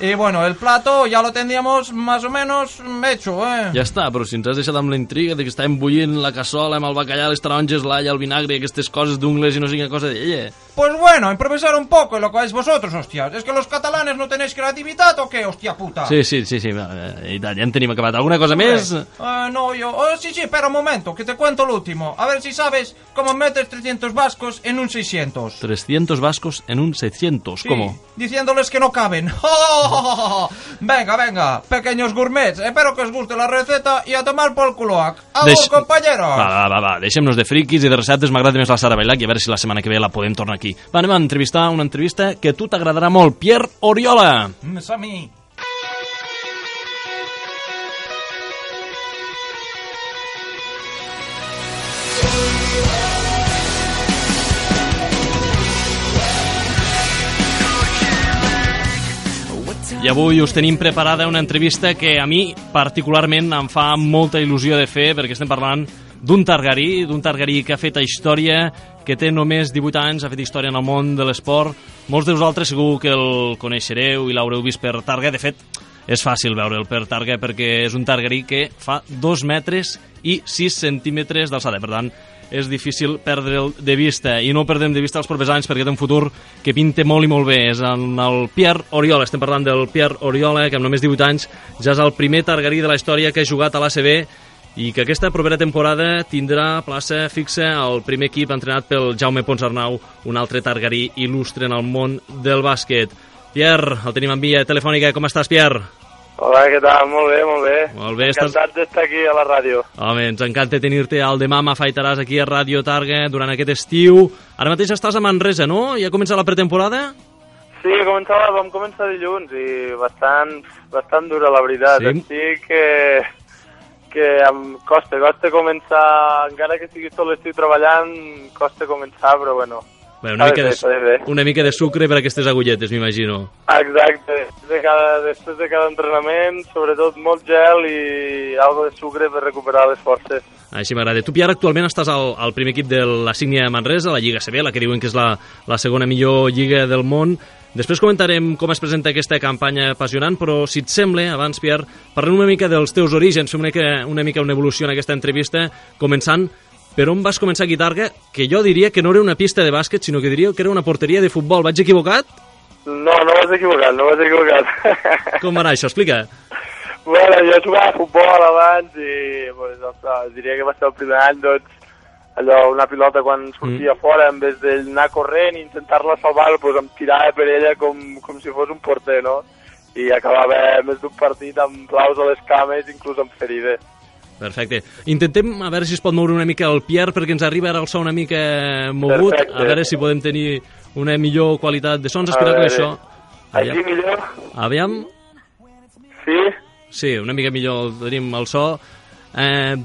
Speaker 3: Y bueno, el plato ya lo tendríamos más o menos hecho, eh.
Speaker 1: Ja està, però si ens has deixat amb la intriga de que estàvem bullint la cassola amb el bacallà, les taronges, l'alla, el vinagre i aquestes coses d'ungles i no sé quina cosa d'ella.
Speaker 3: Pues bueno, improvisar un poco lo que vais vosotros, hostias. ¿Es que los catalanes no tenéis creatividad o qué, hostia puta?
Speaker 1: Sí, sí, sí, sí, eh, i tant, ja en tenim acabat. Alguna cosa més?
Speaker 3: Eh, no, yo... oh, sí, sí, espera un momento, que te cuento lo último. A ver si sabes cómo metes 300 vascos en un 600.
Speaker 1: 300 vascos en un 700,
Speaker 3: Sí,
Speaker 1: ¿cómo?
Speaker 3: Diciéndoles que no caben. venga, venga, pequeños gourmets. Espero que os guste la receta y a tomar por culo. ¡Agur,
Speaker 1: Deix-
Speaker 3: compañeros!
Speaker 1: Va, va, va, va, deixem-nos de friquis i de receptes, m'agrada més la Sara Bailac i a veure si la setmana que ve la podem tornar aquí. Va, anem a entrevistar una entrevista que a tu t'agradarà molt, Pierre Oriola.
Speaker 3: Mm, Es a
Speaker 1: I avui us tenim preparada una entrevista que a mi particularment em fa molta il·lusió de fer perquè estem parlant d'un targarí, d'un targarí que ha fet història, que té només 18 anys, ha fet història en el món de l'esport. Molts de vosaltres segur que el coneixereu i l'haureu vist per Targa. De fet, és fàcil veure'l per Targa perquè és un targarí que fa 2 metres i 6 centímetres d'alçada. Per tant, és difícil perdre'l de vista i no perdem de vista els propers anys perquè té un futur que pinta molt i molt bé és en el Pierre Oriola, estem parlant del Pierre Oriola que amb només 18 anys ja és el primer targarí de la història que ha jugat a l'ACB i que aquesta propera temporada tindrà plaça fixa al primer equip entrenat pel Jaume Ponsarnau, un altre targarí il·lustre en el món del bàsquet. Pierre, el tenim en via telefònica. Com estàs, Pierre?
Speaker 6: Hola, què tal? Molt bé, molt bé.
Speaker 1: Molt bé, estàs-
Speaker 6: Encantat d'estar aquí a la ràdio.
Speaker 1: Home, ens encanta tenir-te al demà m'afaitaràs aquí a Ràdio Targa durant aquest estiu. Ara mateix estàs a Manresa, no? Ja ha començat la pretemporada?
Speaker 6: Sí, començava, vam començar dilluns i bastant, bastant dura, la veritat.
Speaker 1: Sí?
Speaker 6: Estic que, que em costa, costa començar, encara que sigui tot l'estiu treballant, costa començar, però bueno.
Speaker 1: Bé, una, mica
Speaker 6: de fer.
Speaker 1: una mica de sucre per a aquestes agulletes, m'imagino.
Speaker 6: Exacte, de, cada, després de cada entrenament, sobretot molt gel i algo de sucre per recuperar les forces.
Speaker 1: Així m'agrada. Tu, Pierre, actualment estàs al, al primer equip de la Signia Manresa, la Lliga CB, la que diuen que és la, la segona millor lliga del món. Després comentarem com es presenta aquesta campanya apassionant, però si et sembla, abans, Pierre, parlem una mica dels teus orígens, fem una mica una, mica una evolució en aquesta entrevista, començant per on vas començar a guitarra, que jo diria que no era una pista de bàsquet, sinó que diria que era una porteria de futbol. Vaig equivocat?
Speaker 6: No, no vas equivocat, no vas equivocat.
Speaker 1: Com va anar això? Explica.
Speaker 6: Bueno, jo jugava a futbol abans i pues, diria que va ser el primer any, doncs, allò, una pilota quan sortia mm. fora, en vez d'anar corrent i intentar-la salvar, pues, em tirava per ella com, com si fos un porter, no? I acabava més d'un partit amb claus a les cames, inclús amb ferides.
Speaker 1: Perfecte. Intentem a veure si es pot moure una mica el Pierre perquè ens arriba ara el so una mica mogut,
Speaker 6: Perfecte.
Speaker 1: a veure si podem tenir una millor qualitat de sons.
Speaker 6: A
Speaker 1: Espera que això...
Speaker 6: Així
Speaker 1: Aviam.
Speaker 6: millor?
Speaker 1: Aviam.
Speaker 6: Sí?
Speaker 1: Sí, una mica millor tenim el so. Eh,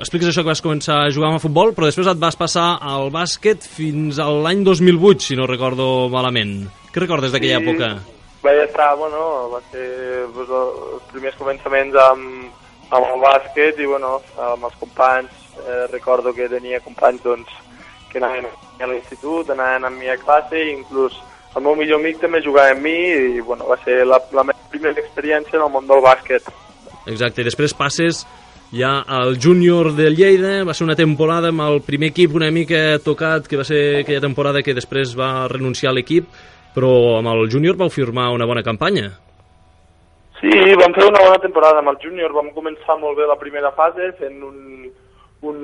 Speaker 1: expliques això que vas començar a jugar amb futbol, però després et vas passar al bàsquet fins a l'any 2008, si no recordo malament. Què recordes d'aquella
Speaker 6: Sí.
Speaker 1: època?
Speaker 6: Vaig estar, bueno, va ser pues, els primers començaments amb, amb el bàsquet i, bueno, amb els companys. Eh, recordo que tenia companys, doncs, que anaven a l'institut, anaven amb mi a classe, i inclús el meu millor amic també jugava amb mi i bueno, va ser la, la meva primera experiència en el món del bàsquet.
Speaker 1: Exacte, i després passes ja al júnior de Lleida, va ser una temporada amb el primer equip una mica tocat, que va ser aquella temporada que després va renunciar a l'equip, però amb el júnior vau firmar una bona campanya.
Speaker 6: Sí, vam fer una bona temporada amb el júnior, vam començar molt bé la primera fase fent un... un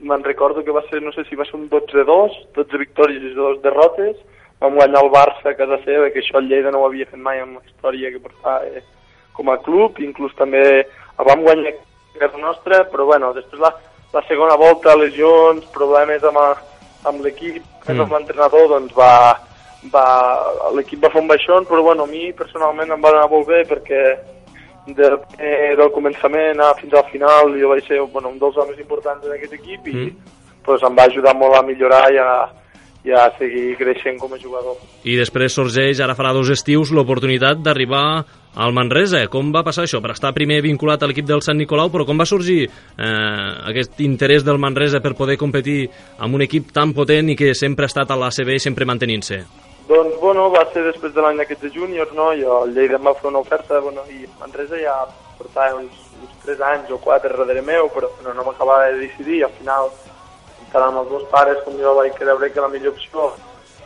Speaker 6: me'n recordo que va ser, no sé si va ser un 12-2, 12 victòries i 2 derrotes, vam guanyar el Barça a casa seva, que això el Lleida no ho havia fet mai en la història que portava eh, com a club, inclús també el vam guanyar a casa nostra, però bueno, després la, la segona volta, lesions, problemes amb, a- amb l'equip, mm. amb l'entrenador, doncs va, va, l'equip va fer un baixón, però bueno, a mi personalment em va anar molt bé perquè del, eh, del començament a fins al final jo vaig ser bueno, un dels homes importants en aquest equip i
Speaker 1: Mm.
Speaker 6: pues, em va ajudar molt a millorar i a, i a seguir creixent com a jugador.
Speaker 1: I després sorgeix, ara farà dos estius, l'oportunitat d'arribar al Manresa. Com va passar això? Per estar primer vinculat a l'equip del Sant Nicolau, però com va sorgir eh, aquest interès del Manresa per poder competir amb un equip tan potent i que sempre ha estat a l'ACB i sempre mantenint-se?
Speaker 6: Doncs, bueno, va ser després de l'any d'aquests de júniors, no? Jo, el Lleida em va fer una oferta, bueno, i Manresa ja portava uns, uns 3 anys o 4 darrere meu, però no, no m'acabava de decidir, i al final, tant amb els meus pares com jo vaig creure que la millor opció.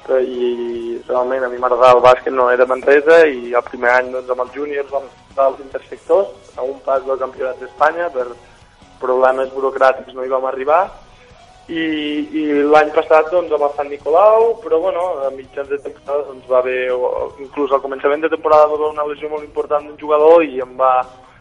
Speaker 6: Però, i realment a mi m'agradava el bàsquet no era Manresa i el primer any doncs, amb els júniors vam estar als intersectors a un pas del campionat d'Espanya per problemes burocràtics no hi vam arribar i, i l'any passat doncs, amb el Sant Nicolau, però bueno, a mitjans de temporada doncs, va haver, o- inclús al començament de temporada va haver una lesió molt important d'un jugador i em va,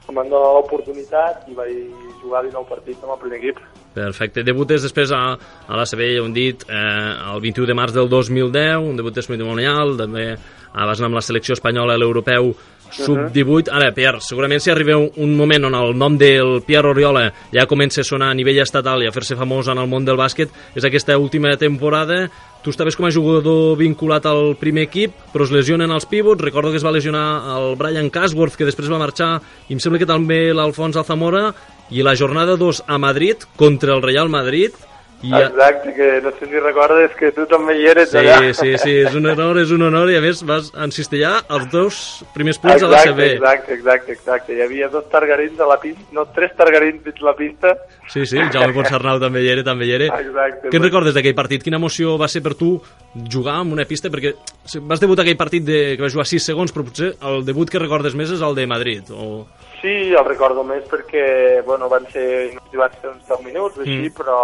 Speaker 6: em van donar l'oportunitat i vaig jugar 19 partits amb el primer equip.
Speaker 1: Perfecte. Debutes després a, a ja ho hem dit, eh, el 21 de març del 2010, un debut testimonial, també ah, vas anar amb la selecció espanyola a l'europeu sub-18. Ara, Pierre, segurament si arriba un, un moment on el nom del Pierre Oriola ja comença a sonar a nivell estatal i a fer-se famós en el món del bàsquet, és aquesta última temporada. Tu estaves com a jugador vinculat al primer equip, però es lesionen els pivots. Recordo que es va lesionar el Brian Casworth, que després va marxar, i em sembla que també l'Alfons Alzamora, i la jornada 2 a Madrid contra el Real Madrid i a...
Speaker 6: Exacte, que no sé si recordes que tu també hi eres
Speaker 1: Sí,
Speaker 6: allà.
Speaker 1: sí, sí, és un honor, és un honor i a més vas encistellar els dos primers punts a
Speaker 6: Exacte,
Speaker 1: l'ACB.
Speaker 6: exacte, exacte, exacte. Hi havia dos targarins a la pista, no, tres targarins dins la pista.
Speaker 1: Sí, sí, el Jaume Ponsarnau també hi era, també hi era.
Speaker 6: Exacte.
Speaker 1: Què en recordes d'aquell partit? Quina emoció va ser per tu jugar en una pista? Perquè vas debutar aquell partit de, que vas jugar 6 segons, però potser el debut que recordes més és el de Madrid. O...
Speaker 6: Sí, el recordo més perquè, bueno, van ser, van ser uns 10 minuts, així,
Speaker 1: Mm.
Speaker 6: mm. però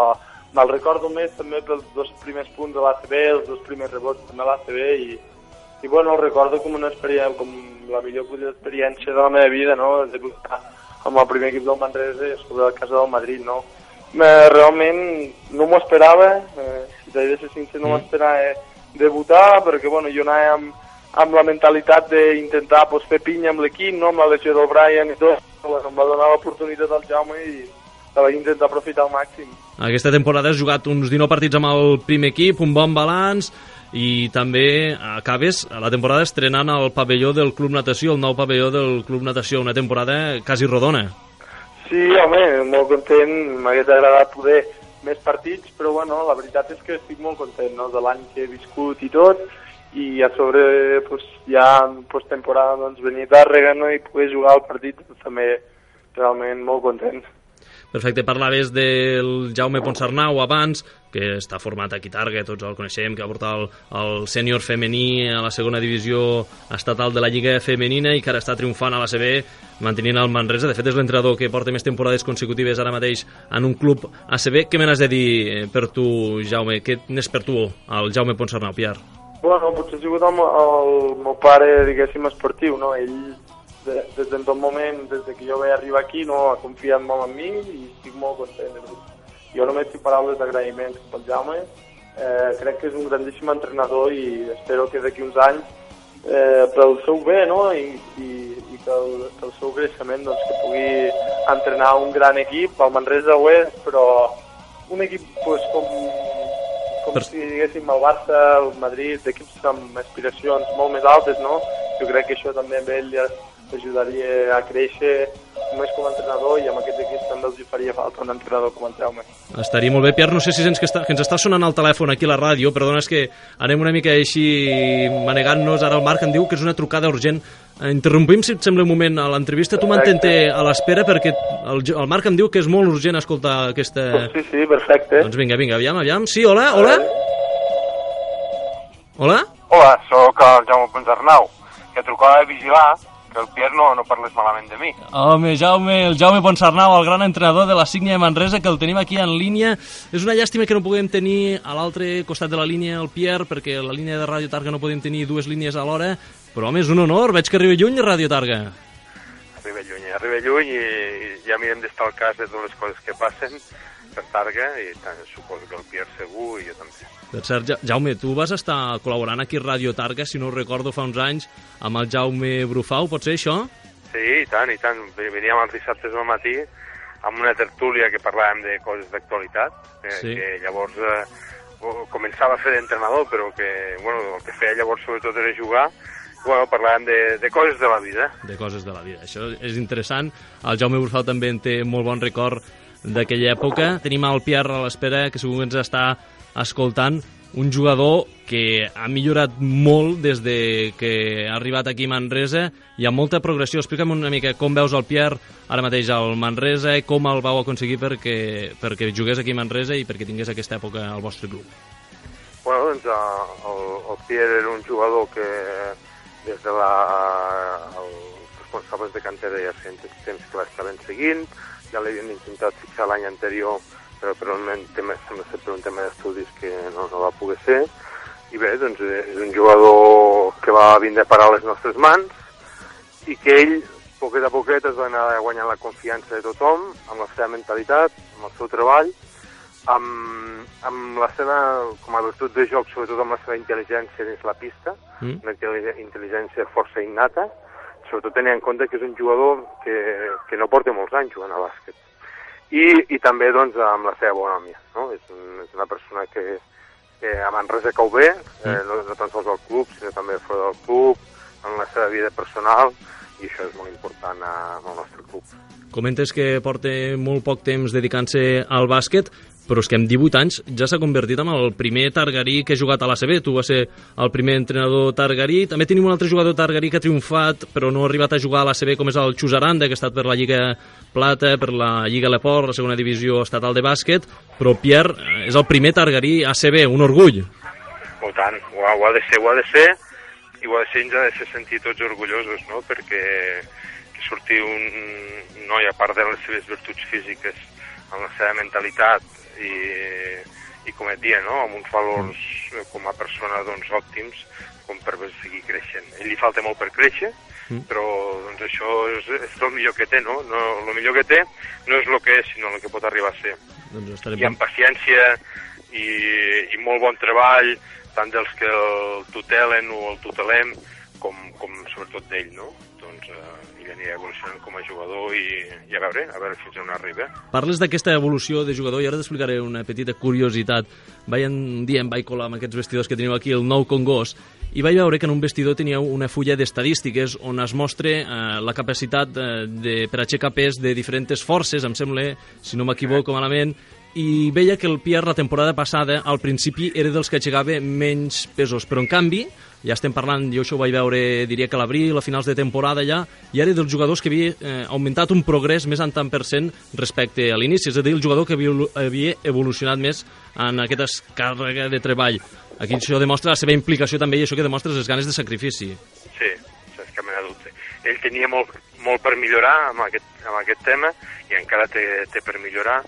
Speaker 6: me'l recordo més també pels dos primers punts de l'ACB, els dos primers rebots també a l'ACB i, i bueno, el recordo com una experiència, com la millor experiència de la meva vida, no? Debutar amb el primer equip del Manresa i sobre la casa del Madrid, no? Me, realment no m'ho esperava, eh, si t'he de ser sincer, no
Speaker 1: Mm.
Speaker 6: m'esperava eh, debutar, perquè bueno, jo anava amb, amb la mentalitat d'intentar pues, fer pinya amb l'equip, no? amb la lesió del Brian i tot, pues, em va donar l'oportunitat al Jaume i la vaig intentar aprofitar al màxim.
Speaker 1: Aquesta temporada has jugat uns 19 partits amb el primer equip, un bon balanç, i també acabes la temporada estrenant el pavelló del Club Natació, el nou pavelló del Club Natació, una temporada quasi rodona.
Speaker 6: Sí, home, molt content, m'hagués agradat poder més partits, però bueno, la veritat és que estic molt content no? de l'any que he viscut i tot, i a sobre pues, ja en posttemporada doncs, venir a Tàrrega no? i poder jugar al partit doncs, també realment molt content.
Speaker 1: Perfecte, parlaves del Jaume Ponsarnau abans, que està format aquí Targa, tots el coneixem, que va portar el, el sènior femení a la segona divisió estatal de la Lliga Femenina i que ara està triomfant a la CB, mantenint el Manresa. De fet, és l'entrenador que porta més temporades consecutives ara mateix en un club ACB. Què me n'has de dir per tu, Jaume? Què n'és per tu, el Jaume Ponsarnau, Pierre?
Speaker 6: Bueno, potser ha sigut el, el meu pare, diguéssim, esportiu, no? Ell, de, des de tot moment, des de que jo vaig arribar aquí, no, ha confiat molt en mi i estic molt content. veritat. Jo només tinc paraules d'agraïment pel Jaume. Eh, crec que és un grandíssim entrenador i espero que d'aquí uns anys, eh, pel seu bé no? I, i, i pel, pel seu creixement, doncs, que pugui entrenar un gran equip. El Manresa ho és, però un equip pues, com, com
Speaker 1: Per-
Speaker 6: si diguéssim el Barça, el Madrid, equips amb aspiracions molt més altes, no? Jo crec que això també amb ell ja t'ajudaria a créixer més com a entrenador i amb aquest equip també els hi faria falta un entrenador com el Jaume.
Speaker 1: Estaria molt bé. Pierre, no sé si sents que, està, que ens està sonant el telèfon aquí a la ràdio, perdona, és que anem una mica així manegant-nos. Ara el Marc em diu que és una trucada urgent. Eh, Interrompim, si et sembla un moment, a l'entrevista. Tu mantente a l'espera perquè el, el Marc em diu que és molt urgent escoltar aquesta...
Speaker 6: Sí, sí, perfecte.
Speaker 1: Doncs vinga, vinga, aviam, aviam. Sí, hola, hola? Hola?
Speaker 7: Hola, sóc el Jaume Ponsarnau, que trucava a vigilar que el Pierre no, no parlés malament de mi.
Speaker 1: Home, Jaume, el Jaume Ponsarnau, el gran entrenador de la Sígnia de Manresa, que el tenim aquí en línia. És una llàstima que no puguem tenir a l'altre costat de la línia el Pierre, perquè a la línia de Ràdio Targa no podem tenir dues línies alhora, però home, és un honor, veig que arriba lluny Ràdio Targa.
Speaker 7: Arriba lluny, arriba lluny i, i ja mirem d'estar al cas de totes les coses que passen per Targa i tant, suposo que el Pierre segur i jo també.
Speaker 1: Per cert, Ja- Jaume, tu vas estar col·laborant aquí a Ràdio Targa, si no ho recordo, fa uns anys, amb el Jaume Brufau, pot ser això?
Speaker 7: Sí, i tant, i tant. Veníem els dissabtes al matí amb una tertúlia que parlàvem de coses d'actualitat, que,
Speaker 1: Sí.
Speaker 7: que llavors eh, començava a fer d'entrenador, però que bueno, el que feia llavors sobretot era jugar, bueno, parlàvem de, de coses de la vida.
Speaker 1: de coses de la vida. Això és interessant. El Jaume Brufau també en té molt bon record d'aquella època. Tenim el Pierre a l'espera, que segur que ens està escoltant. Un jugador que ha millorat molt des de que ha arribat aquí a Manresa i amb molta progressió. Explica'm una mica com veus el Pierre ara mateix al Manresa i com el vau aconseguir perquè, perquè jugués aquí a Manresa i perquè tingués aquesta època al vostre club.
Speaker 7: Bueno, doncs eh, el, el Pierre era un jugador que des de la, els responsables de cantera ja feien temps que l'estaven seguint, ja l'havien intentat fixar l'any anterior, però per un tema, sembla ser per un tema d'estudis que no, no va poder ser. I bé, doncs eh, és un jugador que va vindre a parar a les nostres mans i que ell, poquet a poquet, es va anar guanyant la confiança de tothom, amb la seva mentalitat, amb el seu treball, amb, amb la seva, com a virtut de joc, sobretot amb la seva intel·ligència dins la pista,
Speaker 1: Mm?
Speaker 7: una intel·li- intel·ligència força innata, sobretot tenint en compte que és un jugador que, que no porta molts anys jugant a bàsquet. I, i també doncs, amb la seva bonòmia. No? És, un, és una persona que, que a Manresa cau bé, eh, no, no tan sols al club, sinó també fora del club, en la seva vida personal, i això és molt important al nostre club.
Speaker 1: Comentes que porta molt poc temps dedicant-se al bàsquet, però és que amb 18 anys ja s'ha convertit en el primer targarí que ha jugat a l'ACB. Tu vas ser el primer entrenador targarí. També tenim un altre jugador targarí que ha triomfat, però no ha arribat a jugar a l'ACB, com és el Xus Aranda, que ha estat per la Lliga Plata, per la Lliga Leport, la segona divisió estatal de bàsquet, però Pierre eh, és el primer targarí ACB, un orgull.
Speaker 7: Oh, tant, ho ha, de ser, ho ha de ser, i ho ha de ser, ens ha de ser sentir tots orgullosos, no?, perquè que surti un noi, a part de les seves virtuts físiques, amb la seva mentalitat i, i com et dia, no?, amb uns valors eh, com a persona, doncs, òptims, com per seguir creixent. A ell li falta molt per créixer,
Speaker 1: Mm.
Speaker 7: però doncs això és, és el millor que té, no? no? El millor que té no és el que és, sinó el que pot arribar a ser
Speaker 1: Doncs estarem...
Speaker 7: i amb paciència i, i molt bon treball, tant dels que el tutelen o el tutelem, com, com sobretot d'ell, no? Doncs eh, ell anirà evolucionant com a jugador i, i a veure, a veure fins on arriba.
Speaker 1: Parles d'aquesta evolució de jugador i ara t'explicaré una petita curiositat. Vaig un dia em vaig colar amb aquests vestidors que teniu aquí, el nou Congost, i vaig veure que en un vestidor tenia una fulla d'estadístiques on es mostra eh, la capacitat eh, de, per aixecar pes de diferents forces, em sembla, si no m'equivoco malament, i veia que el Pierre la temporada passada al principi era dels que aixecava menys pesos, però en canvi ja estem parlant, jo això ho vaig veure diria que a l'abril, a finals de temporada ja i era dels jugadors que havia eh, augmentat un progrés més en tant per cent respecte a l'inici, és a dir, el jugador que havia, evolucionat més en aquesta càrrega de treball. Aquí això demostra la seva implicació també i això que demostra les ganes de sacrifici.
Speaker 7: Sí, cap mena de dubte. Ell tenia molt, molt per millorar amb aquest, amb aquest tema i encara té, té per millorar,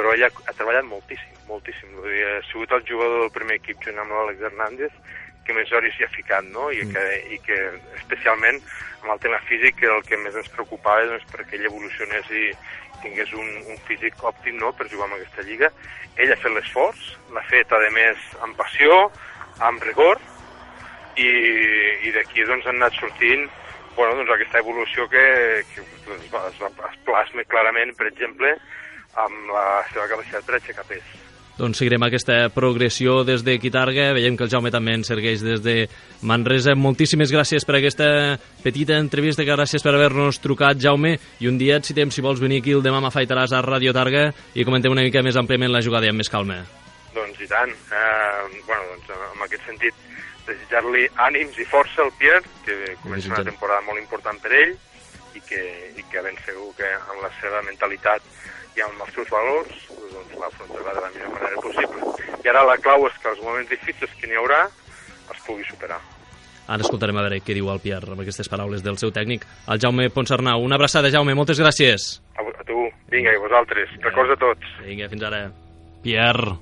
Speaker 7: però ell ha, ha treballat moltíssim, moltíssim. Vull dir, Ha sigut el jugador del primer equip junt amb l'Àlex Hernández que més hores hi ha ficat, no? I, que, i que especialment amb el tema físic que el que més ens preocupava doncs, perquè ell evolucionés i tingués un, un físic òptim no? per jugar en aquesta lliga. Ell ha fet l'esforç, l'ha fet, a més, amb passió, amb rigor, i, i d'aquí doncs, han anat sortint bueno, doncs, aquesta evolució que, que va, es, va, es plasma clarament, per exemple, amb la seva capacitat per aixecar pes.
Speaker 1: doncs seguirem aquesta progressió des de Quitarga. Veiem que el Jaume també ens segueix des de Manresa. Moltíssimes gràcies per aquesta petita entrevista, gràcies per haver-nos trucat, Jaume, i un dia, si temps, si vols venir aquí el demà m'afaitaràs a Radio Targa i comentem una mica més àmpliament la jugada i amb més calma.
Speaker 7: Doncs i tant. Eh, bueno, doncs en aquest sentit, desitjar-li ànims i força al Pierre, que comença una temporada molt important per ell i que, i que ben segur que amb la seva mentalitat i amb els seus valors doncs l'afrontarà de la millor manera possible. I ara la clau és que els moments difícils que n'hi haurà els pugui superar.
Speaker 1: Ara escoltarem a veure què diu el Pierre amb aquestes paraules del seu tècnic, el Jaume Ponsarnau. Una abraçada, Jaume, moltes gràcies.
Speaker 7: A, a tu, vinga, i vosaltres, records a tots.
Speaker 1: Vinga, fins ara. Pierre.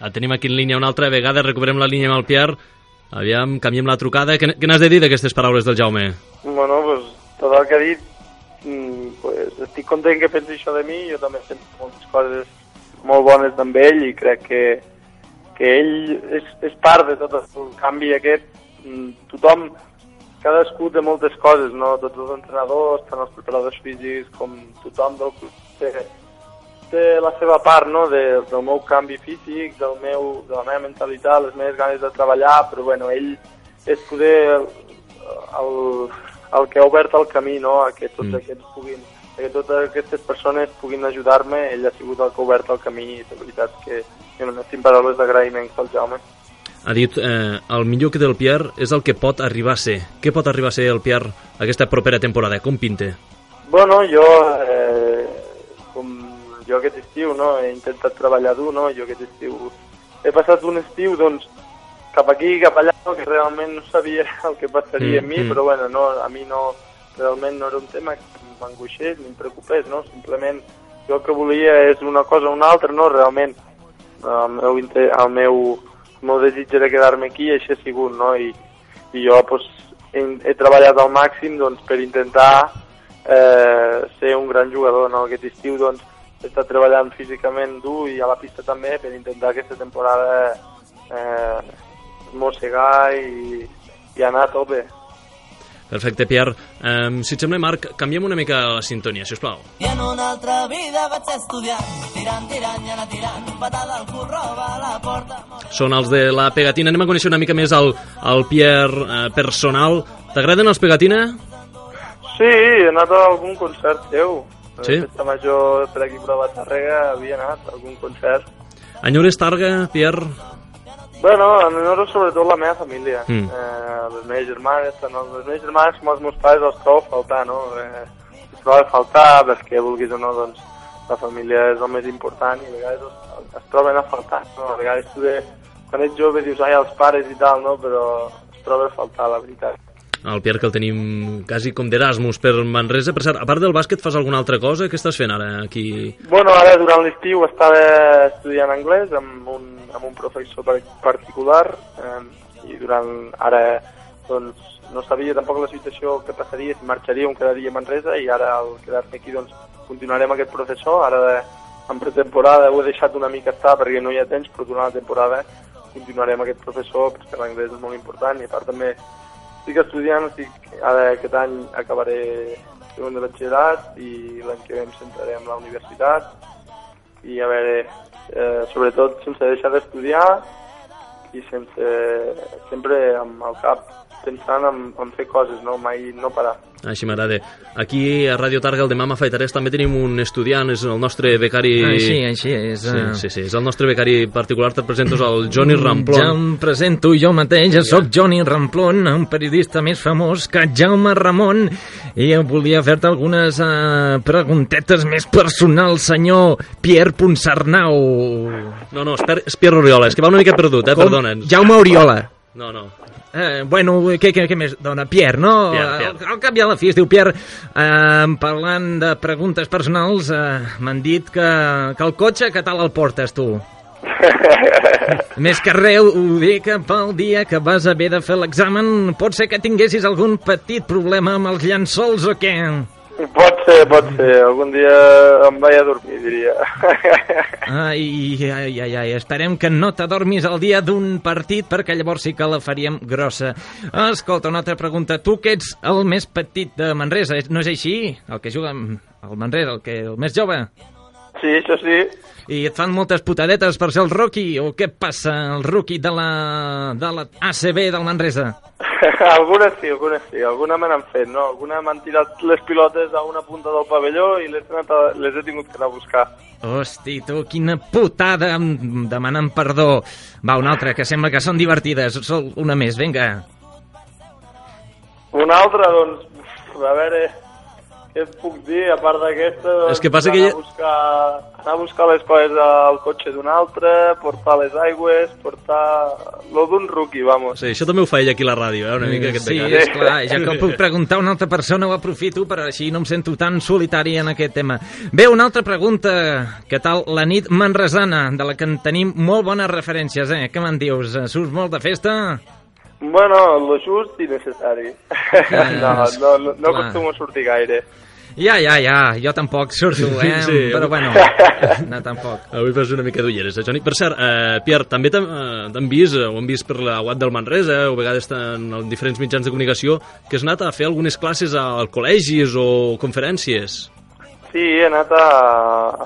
Speaker 1: La tenim aquí en línia una altra vegada, recuperem la línia amb el Pierre. Aviam, canviem la trucada. Què, què n'has de dir d'aquestes paraules del Jaume?
Speaker 6: Bueno, pues, tot el que ha dit, pues, estic content que pensi això de mi, jo també sento moltes coses molt bones amb ell i crec que, que ell és, és part de tot el canvi aquest. Mm, Tothom, cadascú té moltes coses, no? Tots els entrenadors, tant els preparadors físics com tothom del club té, té la seva part, no?, de, del meu canvi físic, del meu, de la meva mentalitat, les meves ganes de treballar, però bueno, ell és poder el, el, que ha obert el camí, no?, a que tots
Speaker 1: Mm.
Speaker 6: aquests puguin, a que totes aquestes persones puguin ajudar-me, ell ha sigut el que ha obert el camí i de veritat que jo no tinc paraules d'agraïment pel Jaume.
Speaker 1: Ha dit, eh, el millor que té el Pierre és el que pot arribar a ser. Què pot arribar a ser el Pierre aquesta propera temporada? Com pinte?
Speaker 6: Bueno, jo, eh, com jo aquest estiu, no, he intentat treballar dur, no, jo aquest estiu he passat un estiu, doncs, cap aquí, cap allà, no, que realment no sabia el que passaria
Speaker 1: Mm,
Speaker 6: amb mi,
Speaker 1: mm.
Speaker 6: però bueno, no, a mi no, realment no era un tema que m'angoixés ni em preocupés, no, simplement jo el que volia és una cosa o una altra, no, realment el meu, el meu, el meu desig era quedar-me aquí i així ha sigut, no, i, i jo pues, he, he treballat al màxim doncs, per intentar eh, ser un gran jugador. No? Aquest estiu doncs, he estat treballant físicament dur i a la pista també per intentar aquesta temporada eh, mossegar i, i anar a tope.
Speaker 1: Perfecte, Pierre. Um, si et sembla, Marc, canviem una mica la sintonia, si us plau.
Speaker 8: I en una altra vida vaig estudiar, tirant, tirant i anar tirant, patada al cul, roba a la porta...
Speaker 1: Són els de la Pegatina. Anem a conèixer una mica més el, el Pierre eh, personal. T'agraden els Pegatina?
Speaker 6: Sí, he anat a algun concert seu.
Speaker 1: Sí?
Speaker 6: A Festa Major per aquí per la Tàrrega havia anat a algun concert.
Speaker 1: Enyores Targa, Pierre?
Speaker 6: Bueno, enhora sobretot la meva família.
Speaker 1: Mm.
Speaker 6: Eh, les meves germanes, tant les meves germanes com els meus pares els trobo a faltar, no? Eh, els trobo a faltar perquè vulguis o no, doncs la família és el més important i a vegades es, es troben a faltar, no? A vegades tu de, quan ets jove dius, ai, els pares i tal, no? Però es troba a faltar, la veritat.
Speaker 1: El Pierre, que el tenim quasi com d'Erasmus per Manresa. Per cert, a part del bàsquet, fas alguna altra cosa? Què estàs fent ara aquí?
Speaker 6: Bueno, ara durant l'estiu estava estudiant anglès amb un, amb un professor par- particular eh, i durant ara doncs, no sabia tampoc la situació que passaria si marxaria o em quedaria a Manresa i ara al quedar-me aquí doncs, continuaré amb aquest professor. Ara de, en pretemporada ho he deixat una mica estar perquè no hi ha temps, però durant la temporada continuaré amb aquest professor perquè l'anglès és molt important i a part també estic estudiant, estic, ara aquest any acabaré segon de batxillerat i l'any que ve em centraré en la universitat i a veure, eh, sobretot sense deixar d'estudiar i sense, sempre amb el cap pensant en, en fer coses, no? mai no parar.
Speaker 1: Així m'agrada. Aquí a Ràdio Targa, el demà m'afaitaràs, també tenim un estudiant, és el nostre becari...
Speaker 2: Així, així és.
Speaker 1: Sí,
Speaker 2: eh.
Speaker 1: sí, sí, és el nostre becari particular, te'l presento, és el Johnny
Speaker 2: Ja
Speaker 1: Ramplon.
Speaker 2: em presento jo mateix, sóc Johnny Ramplon, un periodista més famós que Jaume Ramon, i em volia fer-te algunes eh, preguntetes més personals, senyor Pierre Ponsarnau.
Speaker 1: No, no, és, per, és Pierre Oriola, és que va una mica perdut, eh, perdona'ns.
Speaker 2: Jaume Oriola.
Speaker 1: No, no.
Speaker 2: Eh, bueno, què, què, què més dona? Pierre, no?
Speaker 1: Pierre, Pierre.
Speaker 2: Al, al cap i a la fi es diu Pierre. Eh, parlant de preguntes personals, eh, m'han dit que, que el cotxe, que tal el portes, tu? Més que res, ho dic que pel dia que vas haver de fer l'examen pot ser que tinguessis algun petit problema amb els llençols o què?
Speaker 6: Pot ser, pot ser. Algun dia em vaig a dormir, diria.
Speaker 2: Ai, ai, ai, ai, esperem que no t'adormis el dia d'un partit perquè llavors sí que la faríem grossa. Escolta, una altra pregunta. Tu que ets el més petit de Manresa, no és així? El que juga amb el Manresa, el, que, el més jove?
Speaker 6: Sí, això sí.
Speaker 2: I et fan moltes putadetes per ser el rookie, o què passa, el rookie de la, de la ACB del Manresa?
Speaker 6: algunes sí, algunes sí. Alguna me n'han fet, no? Alguna m'han tirat les pilotes a una punta del pavelló i les, a- les he tingut que anar a buscar.
Speaker 2: Hosti, tu, quina putada, em demanen perdó. Va, una altra, que sembla que són divertides. Sol una més, vinga.
Speaker 6: Una altra, doncs, a veure, què et puc dir, a part d'aquesta, doncs,
Speaker 1: És que passa que
Speaker 6: anar,
Speaker 1: ja-
Speaker 6: a buscar, anar a buscar les coses al cotxe d'un altre, portar les aigües, portar... Lo d'un rookie, vamos.
Speaker 1: Sí, això també ho fa ell aquí a la ràdio, eh? una mica aquest
Speaker 2: Sí, és clar, ja que ho puc preguntar a una altra persona ho aprofito per així no em sento tan solitari en aquest tema. Bé, una altra pregunta. Què tal la nit manresana, de la que en tenim molt bones referències, eh? Què me'n dius? Surts molt de festa?
Speaker 6: Bueno, lo just i necessari. no, no, no, no
Speaker 2: clar.
Speaker 6: acostumo a sortir gaire.
Speaker 2: Ja, ja, ja, jo tampoc surto, eh?
Speaker 1: Sí,
Speaker 2: Però bueno, no, tampoc.
Speaker 1: Avui fas una mica d'ulleres, eh, Joni? Per cert, eh, Pierre, també t'han eh, vist, eh, ho hem vist per la web del Manresa, o a vegades estan en diferents mitjans de comunicació, que has anat a fer algunes classes al col·legis o conferències.
Speaker 6: Sí, he anat a,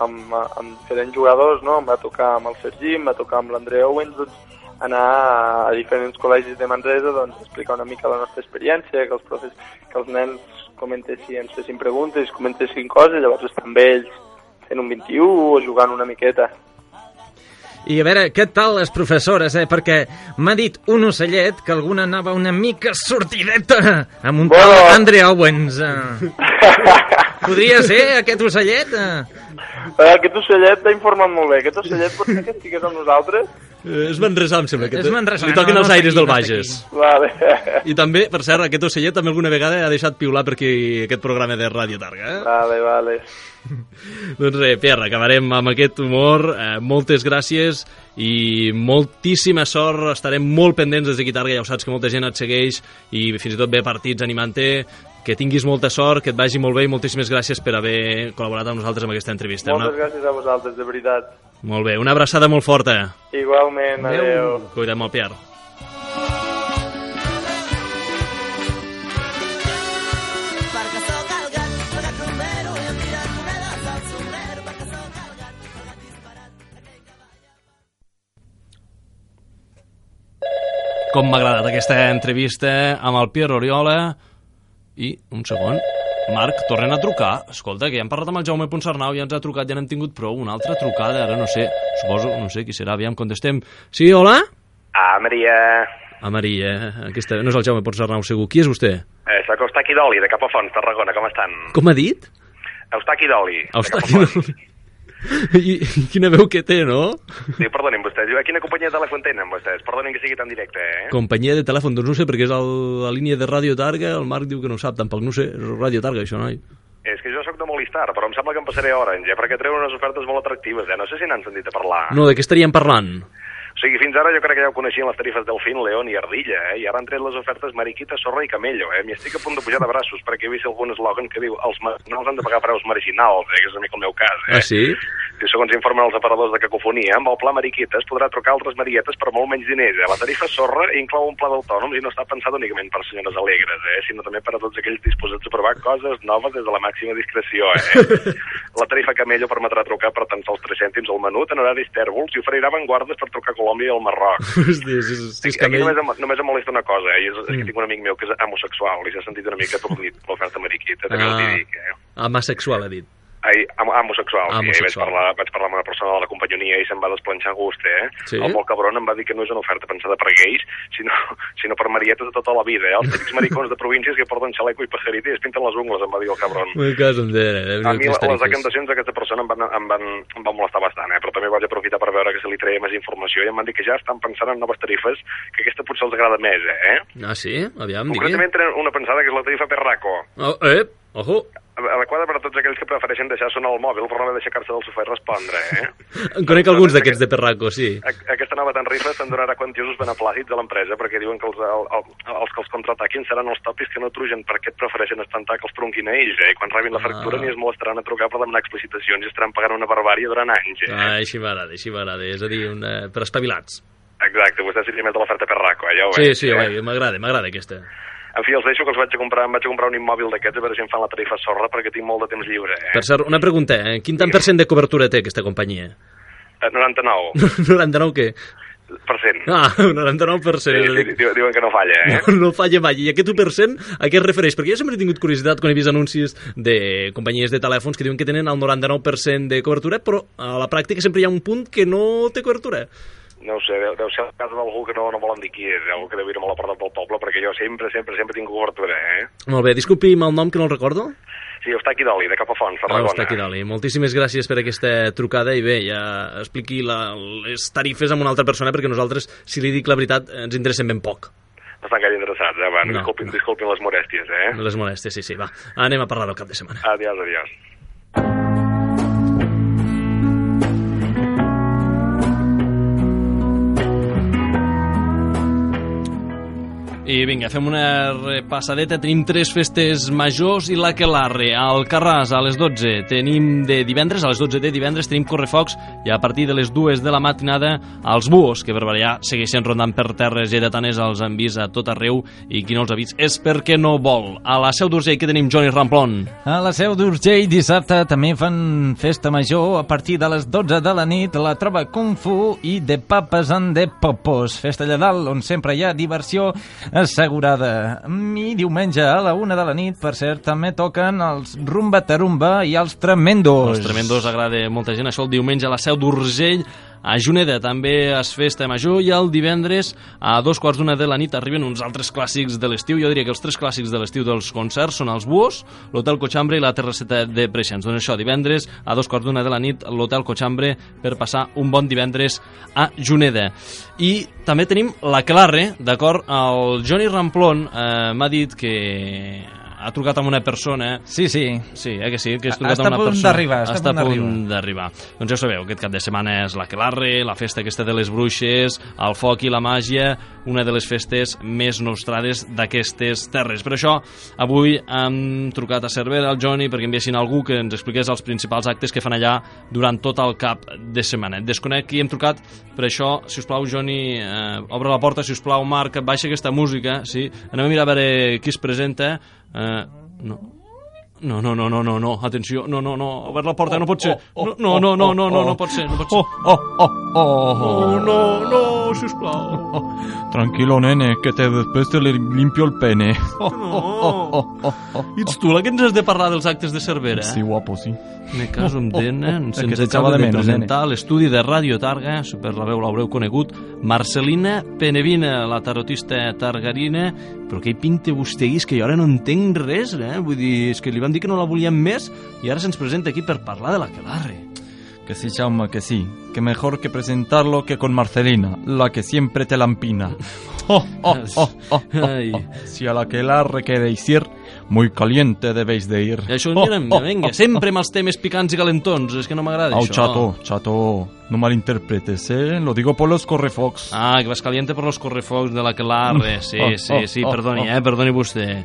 Speaker 6: amb, amb diferents jugadors, no? Em va tocar amb el Sergi, em va tocar amb l'André Owens, doncs, anar a diferents col·legis de Manresa, doncs, explicar una mica la nostra experiència, que els profes, que els nens comentessin, ens fessin preguntes, comentessin coses, llavors estar amb ells fent un 21 o jugant una miqueta.
Speaker 2: I a veure, què tal les professores, eh? Perquè m'ha dit un ocellet que alguna anava una mica sortideta amb un tal
Speaker 6: Bueno.
Speaker 2: Andre Owens. Eh? Podria ser aquest ocellet? Eh?
Speaker 6: Eh, Aquest ocellet t'ha informat molt bé. Aquest ocellet pot ser que estigués amb nosaltres?
Speaker 1: Eh, és Manresà, em sembla. Que
Speaker 2: És
Speaker 1: te-
Speaker 2: manresà,
Speaker 1: Li toquen
Speaker 2: no,
Speaker 1: els
Speaker 2: no està
Speaker 1: aires del
Speaker 2: no està
Speaker 1: Bages.
Speaker 6: Vale.
Speaker 1: I també, per cert, aquest ocellet també alguna vegada ha deixat piular per aquí aquest programa de Ràdio Targa. Eh?
Speaker 6: Vale, vale.
Speaker 1: Doncs res, Pierre, acabarem amb aquest humor. Eh, moltes gràcies i moltíssima sort. Estarem molt pendents des d'aquí Targa, ja ho saps que molta gent et segueix i fins i tot ve partits animant-te. Que tinguis molta sort, que et vagi molt bé i moltíssimes gràcies per haver col·laborat amb nosaltres en aquesta entrevista.
Speaker 6: Moltes gràcies a vosaltres, de veritat.
Speaker 1: Molt bé, una abraçada molt forta.
Speaker 6: Igualment, adeu.
Speaker 1: Cuidem el Pierre. Com m'ha agradat aquesta entrevista amb el Pierre Oriola i, un segon, Marc, tornen a trucar. Escolta, que ja hem parlat amb el Jaume Ponsarnau, ja ens ha trucat, ja n'hem tingut prou. Una altra trucada, ara no sé, suposo, no sé qui serà, aviam, contestem. Sí, hola?
Speaker 9: Ah, Maria,
Speaker 1: A Maria, aquesta, no és el Jaume Ponsarnau, segur. Qui és vostè?
Speaker 9: eh, sóc Eustaqui d'Oli, de Capafons, Tarragona, com estan?
Speaker 1: Com ha dit?
Speaker 9: Eustaqui d'Oli,
Speaker 1: Eustaqui
Speaker 9: Capafonts.
Speaker 1: I, I quina veu que té, no?
Speaker 9: Sí, perdonin vostès, a quina companyia de telèfon tenen vostès? Perdonin que sigui tan directe, eh?
Speaker 1: Companyia de telèfon, doncs no sé, perquè és el, la línia de Ràdio Targa, el Marc diu que no sap, tampoc no sé, és Ràdio Targa, això, noi.
Speaker 9: És que jo sóc de Movistar, però em sembla que em passaré Orange, eh? perquè treuen unes ofertes molt atractives, eh? No sé si n'han sentit a parlar.
Speaker 1: No, de què estaríem parlant?
Speaker 9: O sigui, fins ara jo crec que ja ho coneixien les tarifes Delfín, León i Ardilla, eh? I ara han tret les ofertes Mariquita, Sorra i Camello, eh? M'hi estic a punt de pujar de braços perquè he vist algun eslògan que diu els marginals han de pagar preus marginals, eh? Que és una mica el meu cas, eh?
Speaker 1: Ah, sí?
Speaker 9: Segons informen els aparadors de cacofonia, amb el pla Mariquita es podrà trucar altres marietes per molt menys diners. Eh? La tarifa sorra inclou un pla d'autònoms i no està pensat únicament per senyores alegres, eh? sinó també per a tots aquells disposats a provar coses noves des de la màxima discreció. Eh? la tarifa Camello permetrà trucar per tan sols 3 cèntims al menut en horaris tèrbols i oferirà avantguardes per trucar a Colòmbia i al Marroc.
Speaker 1: Hosti, si, si és
Speaker 9: Aquí només, em- només em molesta una cosa, eh? I és, és que tinc un amic meu que és homosexual i s'ha sentit una mica atornit per l'oferta mariquita, també
Speaker 1: Ah.
Speaker 9: dic, eh?
Speaker 1: Amasexual, ha dit.
Speaker 9: Ai, homosexual, sí. Vaig
Speaker 1: Homosexual.
Speaker 9: parlar, vaig parlar amb una persona de la companyonia i se'm va desplanxar a gust, eh?
Speaker 1: Sí?
Speaker 9: El molt cabron em va dir que no és una oferta pensada per gais, sinó, sinó per marietes de tota la vida, eh? Els típics maricons de províncies que porten xaleco i pajarita i es pinten les ungles, em va dir el cabron.
Speaker 1: Me caso en dere, eh?
Speaker 9: A mi les decantacions d'aquesta persona em van, em, van, em van molestar bastant, eh? però també vaig aprofitar per veure que se li treia més informació i em van dir que ja estan pensant en noves tarifes, que aquesta potser els agrada més, eh?
Speaker 1: Ah, sí? Aviam, digui.
Speaker 9: Concretament tenen una pensada que és la tarifa Perraco,
Speaker 1: Oh, eh, ojo.
Speaker 9: Adequada per a tots aquells que prefereixen deixar sonar el mòbil per no haver d'aixecar-se del sofà i respondre, eh?
Speaker 1: En conec alguns d'aquests de Perraco, sí.
Speaker 9: Aquesta nova tarifa se'n donarà quantiosos beneplàcits a l'empresa perquè diuen que els, el, el, els que els contraataquin seran els topis que no trugen perquè et prefereixen espantar que els tronquin a ells, eh? I quan rebin la factura
Speaker 1: Ah.
Speaker 9: ni es molestaran a trucar per demanar explicitacions i estaran pagant una barbària durant anys, eh?
Speaker 1: Ah, així m'agrada, així m'agrada. És a dir, una... per espavilats.
Speaker 9: Exacte, vostè seria més de l'oferta Perraco, eh? Ja ho
Speaker 1: Sí,
Speaker 9: veig,
Speaker 1: sí,
Speaker 9: eh?
Speaker 1: oi, m'agrada, m'agrada aquesta.
Speaker 7: En fi, els deixo que els vaig a comprar, em vaig a comprar un immòbil d'aquests a veure si em fan la tarifa sorra perquè tinc molt de temps lliure, eh?
Speaker 1: Per cert, una pregunta, eh? quin tant per cent de cobertura té aquesta companyia?
Speaker 7: Eh, 99%.
Speaker 1: 99 què?
Speaker 7: per cent.
Speaker 1: Ah, un 99%.
Speaker 7: Sí, sí, diu- diuen que no falla, eh?
Speaker 1: No, no falla mai. I aquest 1% a què es refereix? Perquè jo sempre he tingut curiositat quan he vist anuncis de companyies de telèfons que diuen que tenen el 99% de cobertura, però a la pràctica sempre hi ha un punt que no té cobertura.
Speaker 7: No ho sé, deu, deu ser el cas d'algú que no, no volen dir qui és, algú que deu ir a la porta del poble, perquè jo sempre, sempre, sempre tinc cobertura, eh?
Speaker 1: Molt bé, disculpi'm el nom que no el recordo.
Speaker 7: Sí, Eustaqui d'Oli, de Capafonts,
Speaker 1: Ah,
Speaker 7: Tarragona.
Speaker 1: està aquí dalt. Moltíssimes gràcies per aquesta trucada i bé, ja expliqui la, les tarifes amb una altra persona perquè nosaltres, si li dic la veritat, ens interessen ben poc.
Speaker 7: No estan gaire interessats, eh? Va,
Speaker 1: No.
Speaker 7: disculpin, disculpin les molèsties, eh?
Speaker 1: Les molèsties, sí, sí, va. Anem a parlar del cap de setmana.
Speaker 7: Adiós, adiós.
Speaker 1: I vinga, fem una repassadeta. Tenim tres festes majors i la Quelarre. Al Carràs, a les 12, tenim de divendres, a les 12 de divendres, tenim Correfocs i a partir de les 2 de la matinada els buos, que per variar segueixen rondant per terres lleidatanes, els han vist a tot arreu i qui no els ha vist és perquè no vol. A la Seu d'Urgell que tenim Johnny Ramplon.
Speaker 2: A la Seu d'Urgell dissabte també fan festa major a partir de les 12 de la nit la troba Kung Fu i de papes en de popos. Festa allà dalt on sempre hi ha diversió assegurada. I diumenge a la una de la nit, per cert, també toquen els Rumba Tarumba i els Tremendos.
Speaker 1: Els tremendos agrada molta gent. Això el diumenge a la Seu d'Urgell. A Juneda també es festa major i el divendres a dos quarts d'una de la nit arriben uns altres clàssics de l'estiu. Jo diria que els tres clàssics de l'estiu dels concerts són els Buos, l'Hotel Cochambre i la Terrasseta de Preixens. Doncs això, divendres a dos quarts d'una de la nit l'Hotel Cochambre per passar un bon divendres a Juneda. I també tenim la Clarre, d'acord? El Johnny Ramplon eh, m'ha dit que ha trucat amb una persona
Speaker 2: Sí, sí.
Speaker 1: Sí, eh que sí, que has
Speaker 2: Està
Speaker 1: trucat
Speaker 2: a
Speaker 1: amb una persona.
Speaker 2: d'arribar, està a
Speaker 1: està a
Speaker 2: punt
Speaker 1: punt d'arribar. Doncs ja sabeu, aquest cap de setmana és la Quelarre, la festa aquesta de les bruixes, el foc i la màgia, una de les festes més nostrades d'aquestes terres. Per això, avui hem trucat a Cervera, al Johnny, perquè enviessin algú que ens expliqués els principals actes que fan allà durant tot el cap de setmana. Desconec qui hem trucat, per això, si us plau, Johnny, eh, obre la porta, si us plau, Marc, baixa aquesta música, sí? Anem a mirar a veure qui es presenta. Eh, no, no, no, no, no, no, no, atenció, no, no, no, obert la porta, no pot ser. No, no, no, no, no, no, no pot ser, no pot ser.
Speaker 10: Oh, oh, oh,
Speaker 1: No,
Speaker 10: oh.
Speaker 1: no, no, sisplau.
Speaker 10: Tranquilo, nene, que te, después te le limpio el pene. Oh,
Speaker 1: No.
Speaker 10: oh, oh, oh, oh.
Speaker 1: I ets tu la que ens has de parlar dels actes de Cervera?
Speaker 10: Sí, guapo, sí.
Speaker 1: Me caso amb
Speaker 10: El que
Speaker 1: se'ns acaba
Speaker 10: de
Speaker 1: presentar l'estudi de Ràdio Targa, per la veu l'haureu conegut, Marcelina Penevina, la tarotista targarina, però què hi pinta vostè? És que jo ara no entenc res, eh? Vull dir, és que li van dir que no la volíem més i ara se'ns presenta aquí per parlar de la Quelarre.
Speaker 10: Que sí, Jaume, que sí. Que mejor que presentarlo que con Marcelina, la que siempre te lampina. Oh, oh, oh, oh, oh, oh. Si a la que la queréis ir, muy caliente debéis de ir.
Speaker 1: I això,
Speaker 10: Oh,
Speaker 1: mira,
Speaker 10: oh,
Speaker 1: vinga,
Speaker 10: oh,
Speaker 1: sempre amb els temes picants i calentons, és que no m'agrada
Speaker 10: Au,
Speaker 1: això.
Speaker 10: chato, chato, no malinterpretes, ¿eh? Lo digo por los correfox.
Speaker 1: Ah, que vas caliente por los correfocs de la Quelarre. Sí,
Speaker 10: Oh,
Speaker 1: sí,
Speaker 10: oh,
Speaker 1: sí,
Speaker 10: oh,
Speaker 1: perdoni,
Speaker 10: oh.
Speaker 1: eh, perdoni vostè.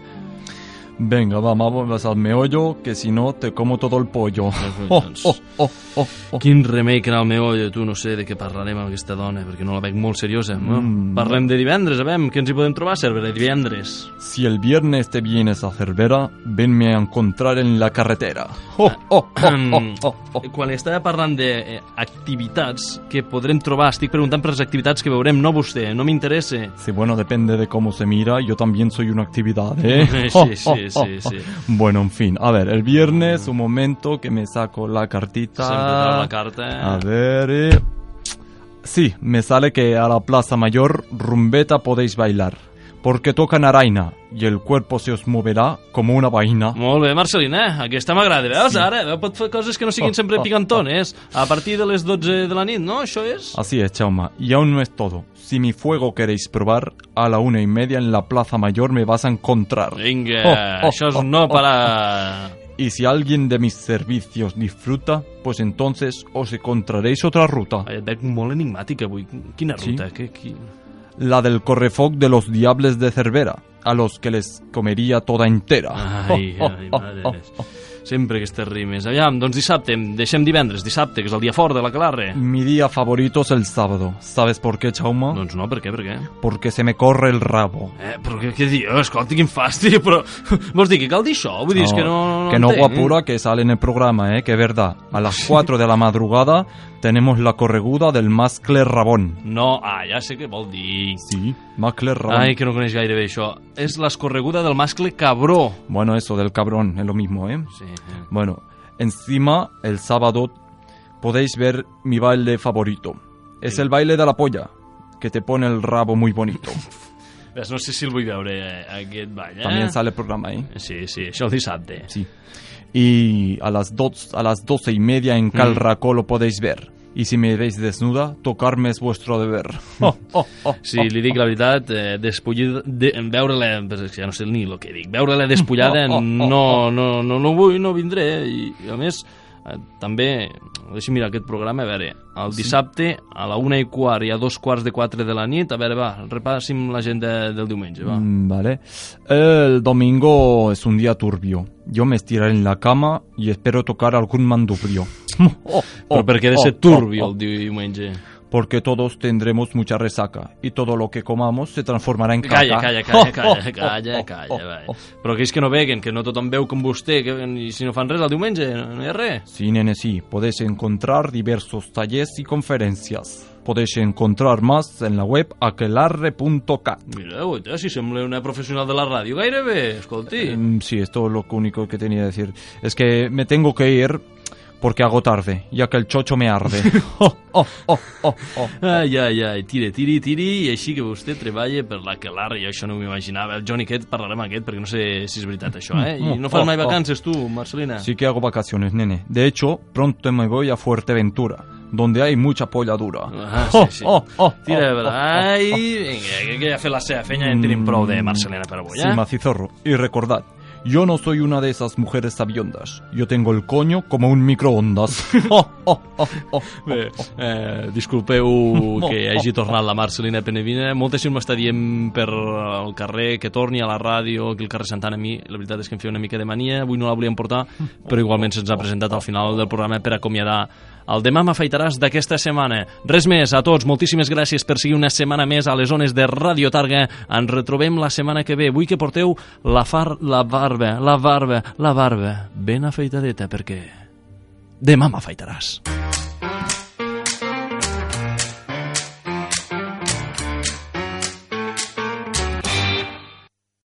Speaker 10: Venga, va, vamos al meollo, que si no te como todo el pollo. Oh, oh, oh, oh, oh.
Speaker 1: Quin remei que el meu olla, tu no sé de què parlarem amb aquesta dona, perquè no la veig molt seriosa. No?
Speaker 10: Mm.
Speaker 1: Parlem de divendres, a veure, què ens hi podem trobar a Cervera divendres?
Speaker 10: Si el viernes te vienes a Cervera, venme a encontrar en la carretera. Oh, oh, oh, oh, oh, oh.
Speaker 1: Quan estava parlant d'activitats que podrem trobar, estic preguntant per les activitats que veurem, no vostè, no m'interessa.
Speaker 10: Sí, bueno, depende de cómo se mira. Yo también soy una actividad, ¿eh?
Speaker 1: Sí, sí, sí, sí.
Speaker 10: Bueno, en fin. A ver, el viernes, un momento que me saco la cartita.
Speaker 1: La carta.
Speaker 10: A ver... eh. Sí, me sale que a la Plaza Mayor, rumbeta podéis bailar. Porque tocan araina y el cuerpo se os moverá como una vaina.
Speaker 1: Molt bé, Marcelina, aquesta m'agrada, veus? Ara, veu, pot fer coses que no siguin sempre picantones. A partir de les 12 de la nit, no? Això és?
Speaker 10: Así es, Chauma. Y aún no es todo. Si mi fuego queréis probar, a la una y media en la Plaza Mayor me vas a encontrar.
Speaker 1: Vinga,
Speaker 10: Oh, oh,
Speaker 1: això és
Speaker 10: oh,
Speaker 1: no
Speaker 10: oh,
Speaker 1: para...
Speaker 10: Y si alguien de mis servicios disfruta, pues entonces os encontraréis otra ruta.
Speaker 1: Et veig molt enigmàtic avui. Quina
Speaker 10: Sí.
Speaker 1: ruta? Sí. Que, qui...
Speaker 10: La del correfoc de los diables de Cervera. A los que les comería toda entera.
Speaker 1: Ai, ai, mare. Sempre aquestes rimes. Aviam, doncs dissabte, deixem divendres, dissabte, que és el dia fort de la Clarre.
Speaker 10: Mi día favorito es el sábado. ¿Sabes por qué, Chauma?
Speaker 1: Doncs no, per què, per què?
Speaker 10: Porque se me corre el rabo.
Speaker 1: Eh, però què, què dius? Escolta, quin fàstic, però... Vols dir que cal dir això? Vull dir, és que no... no
Speaker 10: que no guapura que sale en el programa, ¿eh? Que es verdad. A las 4 de la madrugada tenemos la correguda del mascle rabón.
Speaker 1: No, ah, ja sé què vol dir.
Speaker 10: Sí, mascle rabón.
Speaker 1: Ai, que no coneix gaire bé això. És l'escorreguda del mascle cabró.
Speaker 10: Bueno, eso del cabrón, es lo mismo, ¿eh?
Speaker 1: Sí, eh.
Speaker 10: Bueno, encima, el sábado podéis ver mi baile favorito. Es el baile de la polla, que te pone el rabo muy bonito.
Speaker 1: Ves, no sé si el vull veure, eh, aquest ball, eh?
Speaker 10: También sale el programa ahí.
Speaker 1: Sí, sí, això el dissabte.
Speaker 10: Sí. Y a las, dos, a las doce y media en
Speaker 1: Mm.
Speaker 10: Racó lo podéis ver. Y si me veis desnuda, tocarme es vuestro deber. Oh, oh, oh,
Speaker 1: Sí, li dic la veritat, eh, despullida, de, veure-la, és ja no sé ni el que dic, veure-la despullada
Speaker 10: Oh, oh, oh,
Speaker 1: no, no, no, no vull, no vindré, i, i a més, eh, també, deixi'm mirar aquest programa, a veure, el dissabte a la una i quart i a dos quarts de quatre de la nit, a veure, va, repassim l'agenda del diumenge, va.
Speaker 10: Mm, Vale. El domingo es un día turbio. Yo me estiraré en la cama y espero tocar algún mandubrio. Oh, oh,
Speaker 1: per què ha de
Speaker 10: oh,
Speaker 1: ser
Speaker 10: oh,
Speaker 1: turbio
Speaker 10: oh.
Speaker 1: el diumenge?
Speaker 10: Porque todos tendremos mucha resaca y todo lo que comamos se transformará en caca.
Speaker 1: Calla, calla, calla, calla,
Speaker 10: Oh, oh,
Speaker 1: calla,
Speaker 10: oh,
Speaker 1: calla,
Speaker 10: oh, oh.
Speaker 1: Però aquells que no veguen, que no tothom veu com vostè, que i si no fan res el diumenge, no, hi ha res.
Speaker 10: Sí, nene, sí. Podéis encontrar diversos talleres y conferencias. Podéis encontrar más en la web aquelarre.cat.
Speaker 1: Mira, guaita, si sembla una professional de la ràdio, gairebé, escolti.
Speaker 10: Mm, Sí, esto es lo único que tenía que decir. Es que me tengo que ir porque hago tarde, ya que el chocho me arde. Oh, oh, oh, oh, oh.
Speaker 1: Ai, ai, ai, tiri, tiri, tiri, i així que vostè treballa per la Quelar, i això no m'ho imaginava. El Johnny aquest, parlarem amb aquest, perquè no sé si és veritat això, eh? I no fas mai vacances, tu, Marcelina?
Speaker 10: Sí que hago vacaciones, nene. De hecho, pronto me voy a Fuerteventura, donde hay mucha polla dura.
Speaker 1: Ah,
Speaker 10: Oh,
Speaker 1: sí, sí.
Speaker 10: oh, oh,
Speaker 1: Tira,
Speaker 10: oh,
Speaker 1: oh,
Speaker 10: oh,
Speaker 1: ai, vinga, que ja ha fet la seva feina, en tenim prou de Marcelina per avui,
Speaker 10: Sí,
Speaker 1: eh?
Speaker 10: macizorro. Y recordad, yo no soy una de esas mujeres sabiondas. Yo tengo el coño como un microondas. Oh, oh, oh, oh.
Speaker 1: Bé, eh, disculpeu que hagi tornat la Marcelina Penevina. Molta gent m'està dient per el carrer que torni a la ràdio, aquí al carrer Santana a mi. La veritat és que em feia una mica de mania, avui no la volíem portar, però igualment se'ns ha presentat al final del programa per acomiadar el Demà m'afaitaràs d'aquesta setmana. Res més, a tots, moltíssimes gràcies per seguir una setmana més a les zones de Radio Targa. Ens retrobem la setmana que ve. Vull que porteu la, far, la barba, la barba, la barba ben afeitadeta, perquè demà m'afaitaràs.